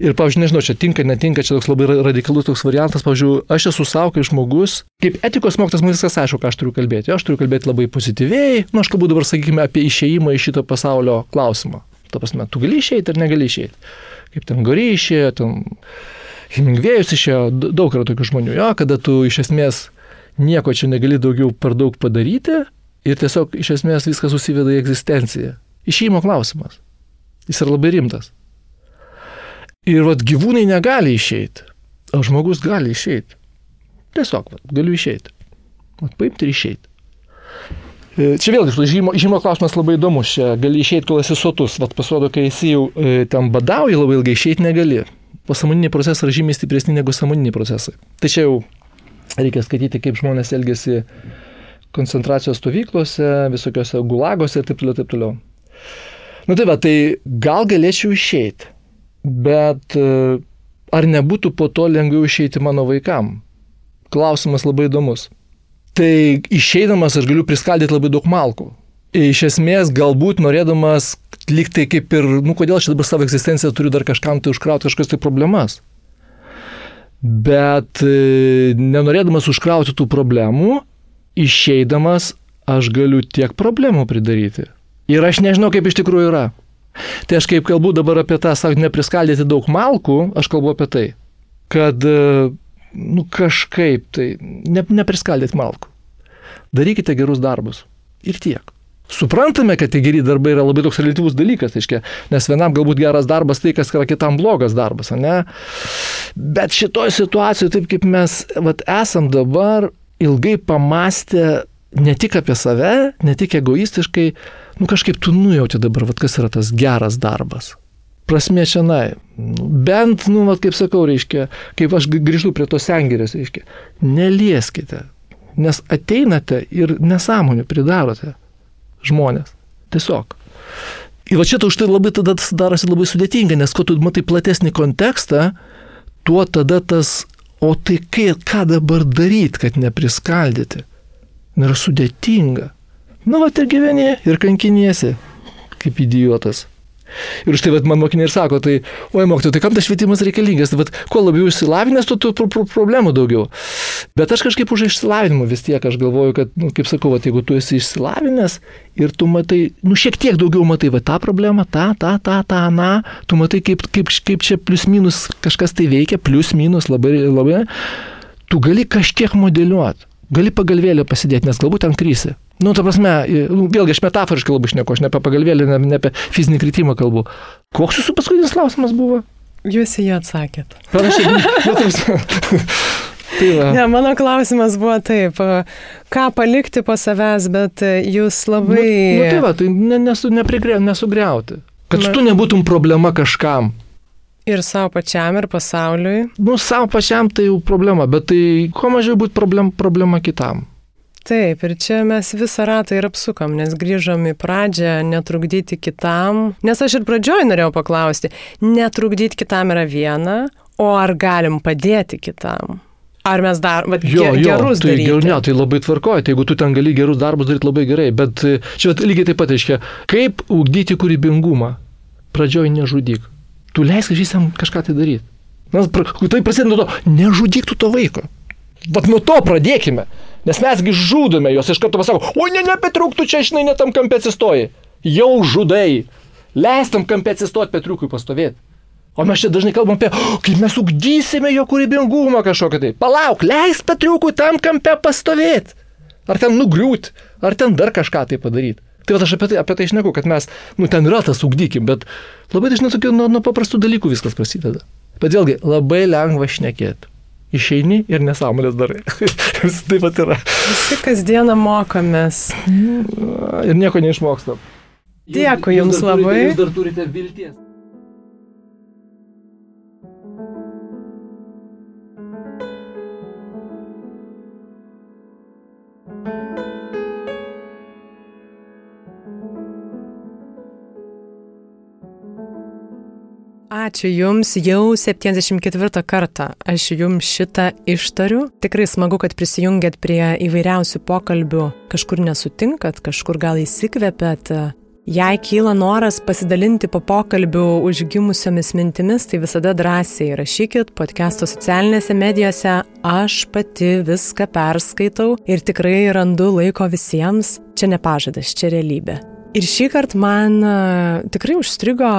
Ir, pavyzdžiui, nežinau, čia tinka, netinka, čia toks labai radikalus toks variantas, pavyzdžiui, aš esu savo kaip žmogus, kaip etikos mokytas, man viskas aišku, ką aš turiu kalbėti. Aš turiu kalbėti labai pozityviai, nu, aš kalbu dabar, sakykime, apie išeimą iš šito pasaulio klausimą. Ta prasme, tu gali išeiti ar negali išeiti. Kaip ten gori išėjo, ten Hemingvėjus išėjo, daug yra tokių žmonių, jo, kada tu iš esmės nieko čia negali daugiau per daug padaryti ir tiesiog iš esmės viskas susiveda į egzistenciją. Išėjimo klausimas. Jis yra labai rimtas. Ir vad gyvūnai negali išeiti, o žmogus gali išeiti. Tiesiog, vat, galiu išeiti. Vat paimti ir išeiti. E, čia vėlgi, žymo, žymo klausimas labai įdomus. Čia gali išeiti, kol esi sotus. Vat pasirodo, kai esi jau e, ten badauji labai ilgai, išeiti negali pasamoniniai procesai yra žymiai stipresni negu samoniniai procesai. Tai čia jau reikia skaityti, kaip žmonės elgesi koncentracijos stovyklose, visokiose gulagose ir taip toliau, taip toliau. Nu tai va, tai gal galėčiau išeiti, bet e, ar nebūtų po to lengviau išeiti mano vaikam? Klausimas labai įdomus. Tai išeidamas aš galiu priskaldyti labai daug malkų. Iš esmės, galbūt norėdamas lyg tai kaip ir, nu kodėl aš dabar savo egzistenciją turiu dar kažkam tai užkrauti kažkokias tai problemas. Bet e, nenorėdamas užkrauti tų problemų, išeidamas aš galiu tiek problemų pridaryti. Ir aš nežinau, kaip iš tikrųjų yra. Tai aš kaip kalbu dabar apie tą, sakau, nepriskaldyti daug malkų, aš kalbu apie tai, kad, e, nu kažkaip tai, ne, nepriskaldyti malkų. Darykite gerus darbus. Ir tiek. Suprantame, kad tie geri darbai yra labai toks relatyvus dalykas, aiškia, nes vienam galbūt geras darbas tai, kas yra kitam blogas darbas, ne? Bet šitoje situacijoje, taip kaip mes vat, esam dabar, ilgai pamastę ne tik apie save, ne tik egoistiškai, nu kažkaip tu nujauti dabar, vat, kas yra tas geras darbas. prasme šiandien. Bent, nu, vat, kaip sakau, reiškia, kaip aš grįžtu prie tos sengirės, reiškia, nelieskite, nes ateinate ir nesąmonių pridarote žmonės. Tiesiog. Ir va čia už tai labai tada darosi labai sudėtinga, nes kuo tu matai platesnį kontekstą, tuo tada tas, o tai kai, ką dabar daryti, kad nepriskaldyti. Yra sudėtinga. Nu, va, ir gyveni, ir kankiniesi, kaip idiotas. Ir štai vat, man mokiniai ir sako, tai, oi mokytojai, tai kam tas švietimas reikalingas? Tai, vat, kuo labiau išsilavinęs, tuo pro, pro, problemų daugiau. Bet aš kažkaip už išsilavinimą vis tiek, aš galvoju, kad, nu, kaip sakau, vat, jeigu tu esi išsilavinęs ir tu matai, nu, šiek tiek daugiau matai, va, tą problemą, tą, tą, tą, tą, na, tu matai, kaip, kaip, kaip čia plius minus kažkas tai veikia, plius minus labai, labai, tu gali kažkiek modeliuoti, gali pagalvėlę pasidėti, nes galbūt ten krysi. Nu, ta prasme, nu, vėlgi aš metaforiškai labai šneku, aš ne apie pagalvėlį, ne, ne apie fizinį kritimą kalbu. Koks jūsų paskutinis klausimas buvo? Jūs į jį atsakėt. Panašiai. nu, ta tai va. ne, mano klausimas buvo taip, ką palikti po savęs, bet jūs labai... Nu, nu tai va, tai nesu, neprigrė, nesugriauti. Kad Na. tu nebūtum problema kažkam. Ir savo pačiam, ir pasauliui. Nu, savo pačiam tai jau problema, bet tai kuo mažiau būtų problem, problema kitam. Taip, ir čia mes visą ratą ir apsukam, nes grįžom į pradžią, netrukdyti kitam. Nes aš ir pradžioj norėjau paklausti, netrukdyti kitam yra viena, o ar galim padėti kitam? Ar mes dar, bet jo, ge, gerus tai, daryti? Ne, tai labai tvarkoja, tai jeigu tu ten gali gerus darbus daryti labai gerai, bet čia lygiai taip pat reiškia, kaip ugdyti kūrybingumą. Pradžioj nežudyk. Tu leisk žysam kažką tai daryti. Nes tai prasideda nuo to, nežudyk tu to vaiko. Vat nuo to pradėkime. Nes mesgi žudome juos, iš karto pasako, oi ne, ne, Petriuk, tu čia žinai, netam kampė atsistoji. Jau žudai. Leistam kampė atsistoti Petriukui pastovėti. O mes čia dažnai kalbam apie, oh, kaip mes ugdysime jo kūrybingumą kažkokią tai. Palauk, leis Petriukui tam kampė pastovėti. Ar ten nugriūti, ar ten dar kažką tai padaryti. Tai aš apie tai, apie tai išneku, kad mes, nu ten yra tas ugdykim, bet labai dažnai tokių nuo, nuo paprastų dalykų viskas prasideda. Bet vėlgi, labai lengva šnekėti išeini ir nesąmonės darai. Vis taip pat yra. Visi kasdieną mokomės. Ir nieko neišmokstam. Dėkui Jums jūs labai. Turite, jūs dar turite vilties. Ačiū Jums, jau 74 kartą aš Jums šitą ištariu. Tikrai smagu, kad prisijungiat prie įvairiausių pokalbių. Kažkur nesutinkat, kažkur gal įsikvėpėt. Jei kyla noras pasidalinti po pokalbių užgimusiomis mintimis, tai visada drąsiai rašykit podcast'o socialinėse medijose. Aš pati viską perskaitau ir tikrai randu laiko visiems. Čia ne pažadas, čia realybė. Ir šį kartą man tikrai užstrigo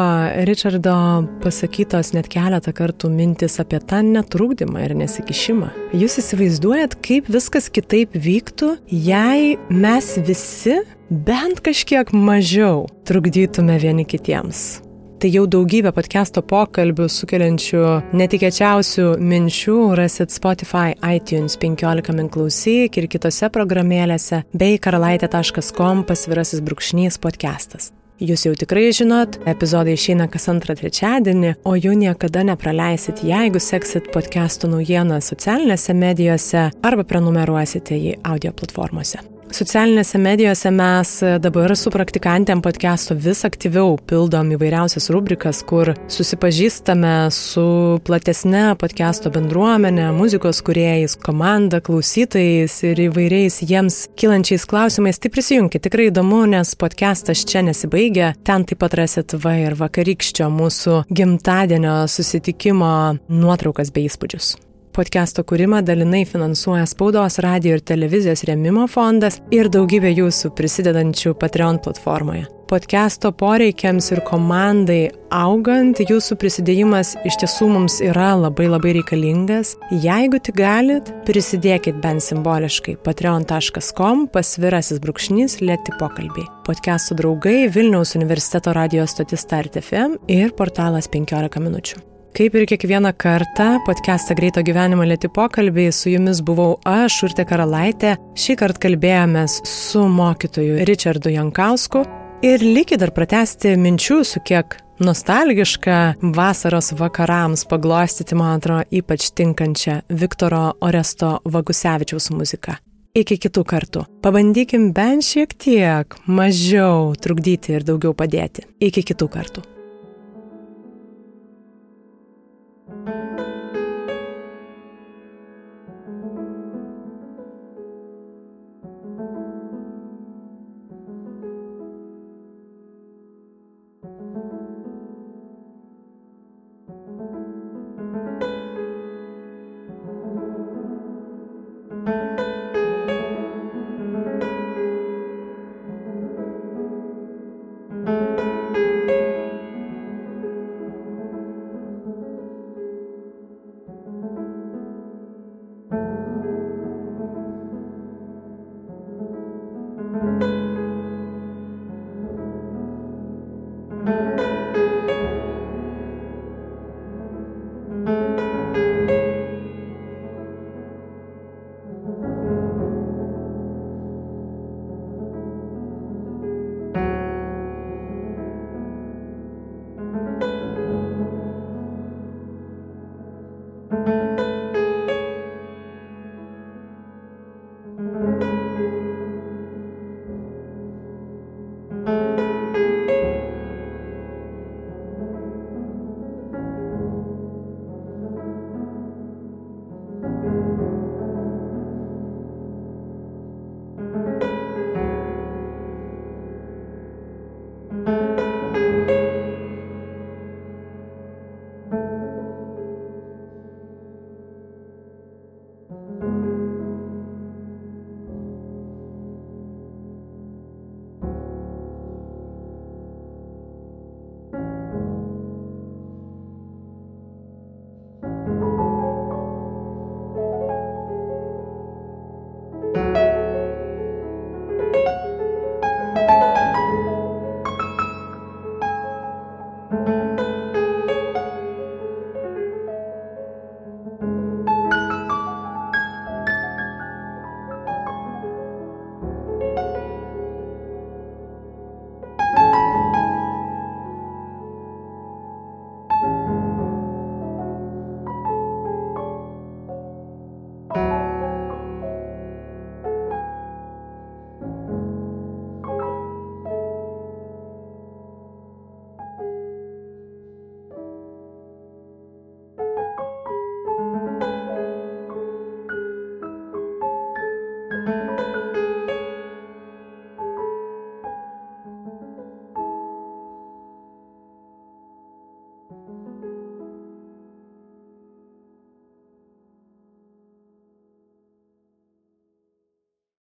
Richardo pasakytos net keletą kartų mintis apie tą netrukdymą ir nesikišimą. Jūs įsivaizduojat, kaip viskas kitaip vyktų, jei mes visi bent kažkiek mažiau trukdytume vieni kitiems tai jau daugybę podcast'o pokalbių sukeliančių netikėčiausių minčių rasit Spotify, iTunes 15 min klausyk ir kitose programėlėse bei karalaitė.com pasvirasis brūkšnys podcastas. Jūs jau tikrai žinot, epizodai išeina kas antrą trečiadienį, o jų niekada nepraleisit, jeigu seksit podcastų naujieną socialinėse medijose arba prenumeruosite jį audio platformose. Socialinėse medijose mes dabar su praktikantėm podcast'o vis aktyviau pildom įvairiausias rubrikas, kur susipažįstame su platesne podcast'o bendruomenė, muzikos kuriejais, komanda, klausytojais ir įvairiais jiems kylančiais klausimais. Tai prisijunkit, tikrai įdomu, nes podcast'as čia nesibaigia. Ten taip pat rasit va ir vakarykščio mūsų gimtadienio susitikimo nuotraukas bei įspūdžius. Podcast'o kūrimą dalinai finansuoja spaudos, radio ir televizijos remimo fondas ir daugybė jūsų prisidedančių Patreon platformoje. Podcast'o poreikiams ir komandai augant, jūsų prisidėjimas iš tiesų mums yra labai labai reikalingas. Jeigu tik galit, prisidėkit bent simboliškai patreon.com pasvirasis brūkšnys lėti pokalbiai. Podcast'o draugai Vilniaus universiteto radio stotis Start FM ir portalas 15 minučių. Kaip ir kiekvieną kartą, podcast'ą Greito gyvenimo lėti pokalbiai su jumis buvau aš, Urte Karalaitė. Šį kartą kalbėjomės su mokytoju Richardu Jankausku. Ir lygiai dar pratesti minčių su kiek nostalgiška vasaros vakarams paglostyti, man atrodo, ypač tinkančią Viktoro Oresto Vagusevičiaus muziką. Iki kitų kartų. Pabandykim bent šiek tiek mažiau trukdyti ir daugiau padėti. Iki kitų kartų.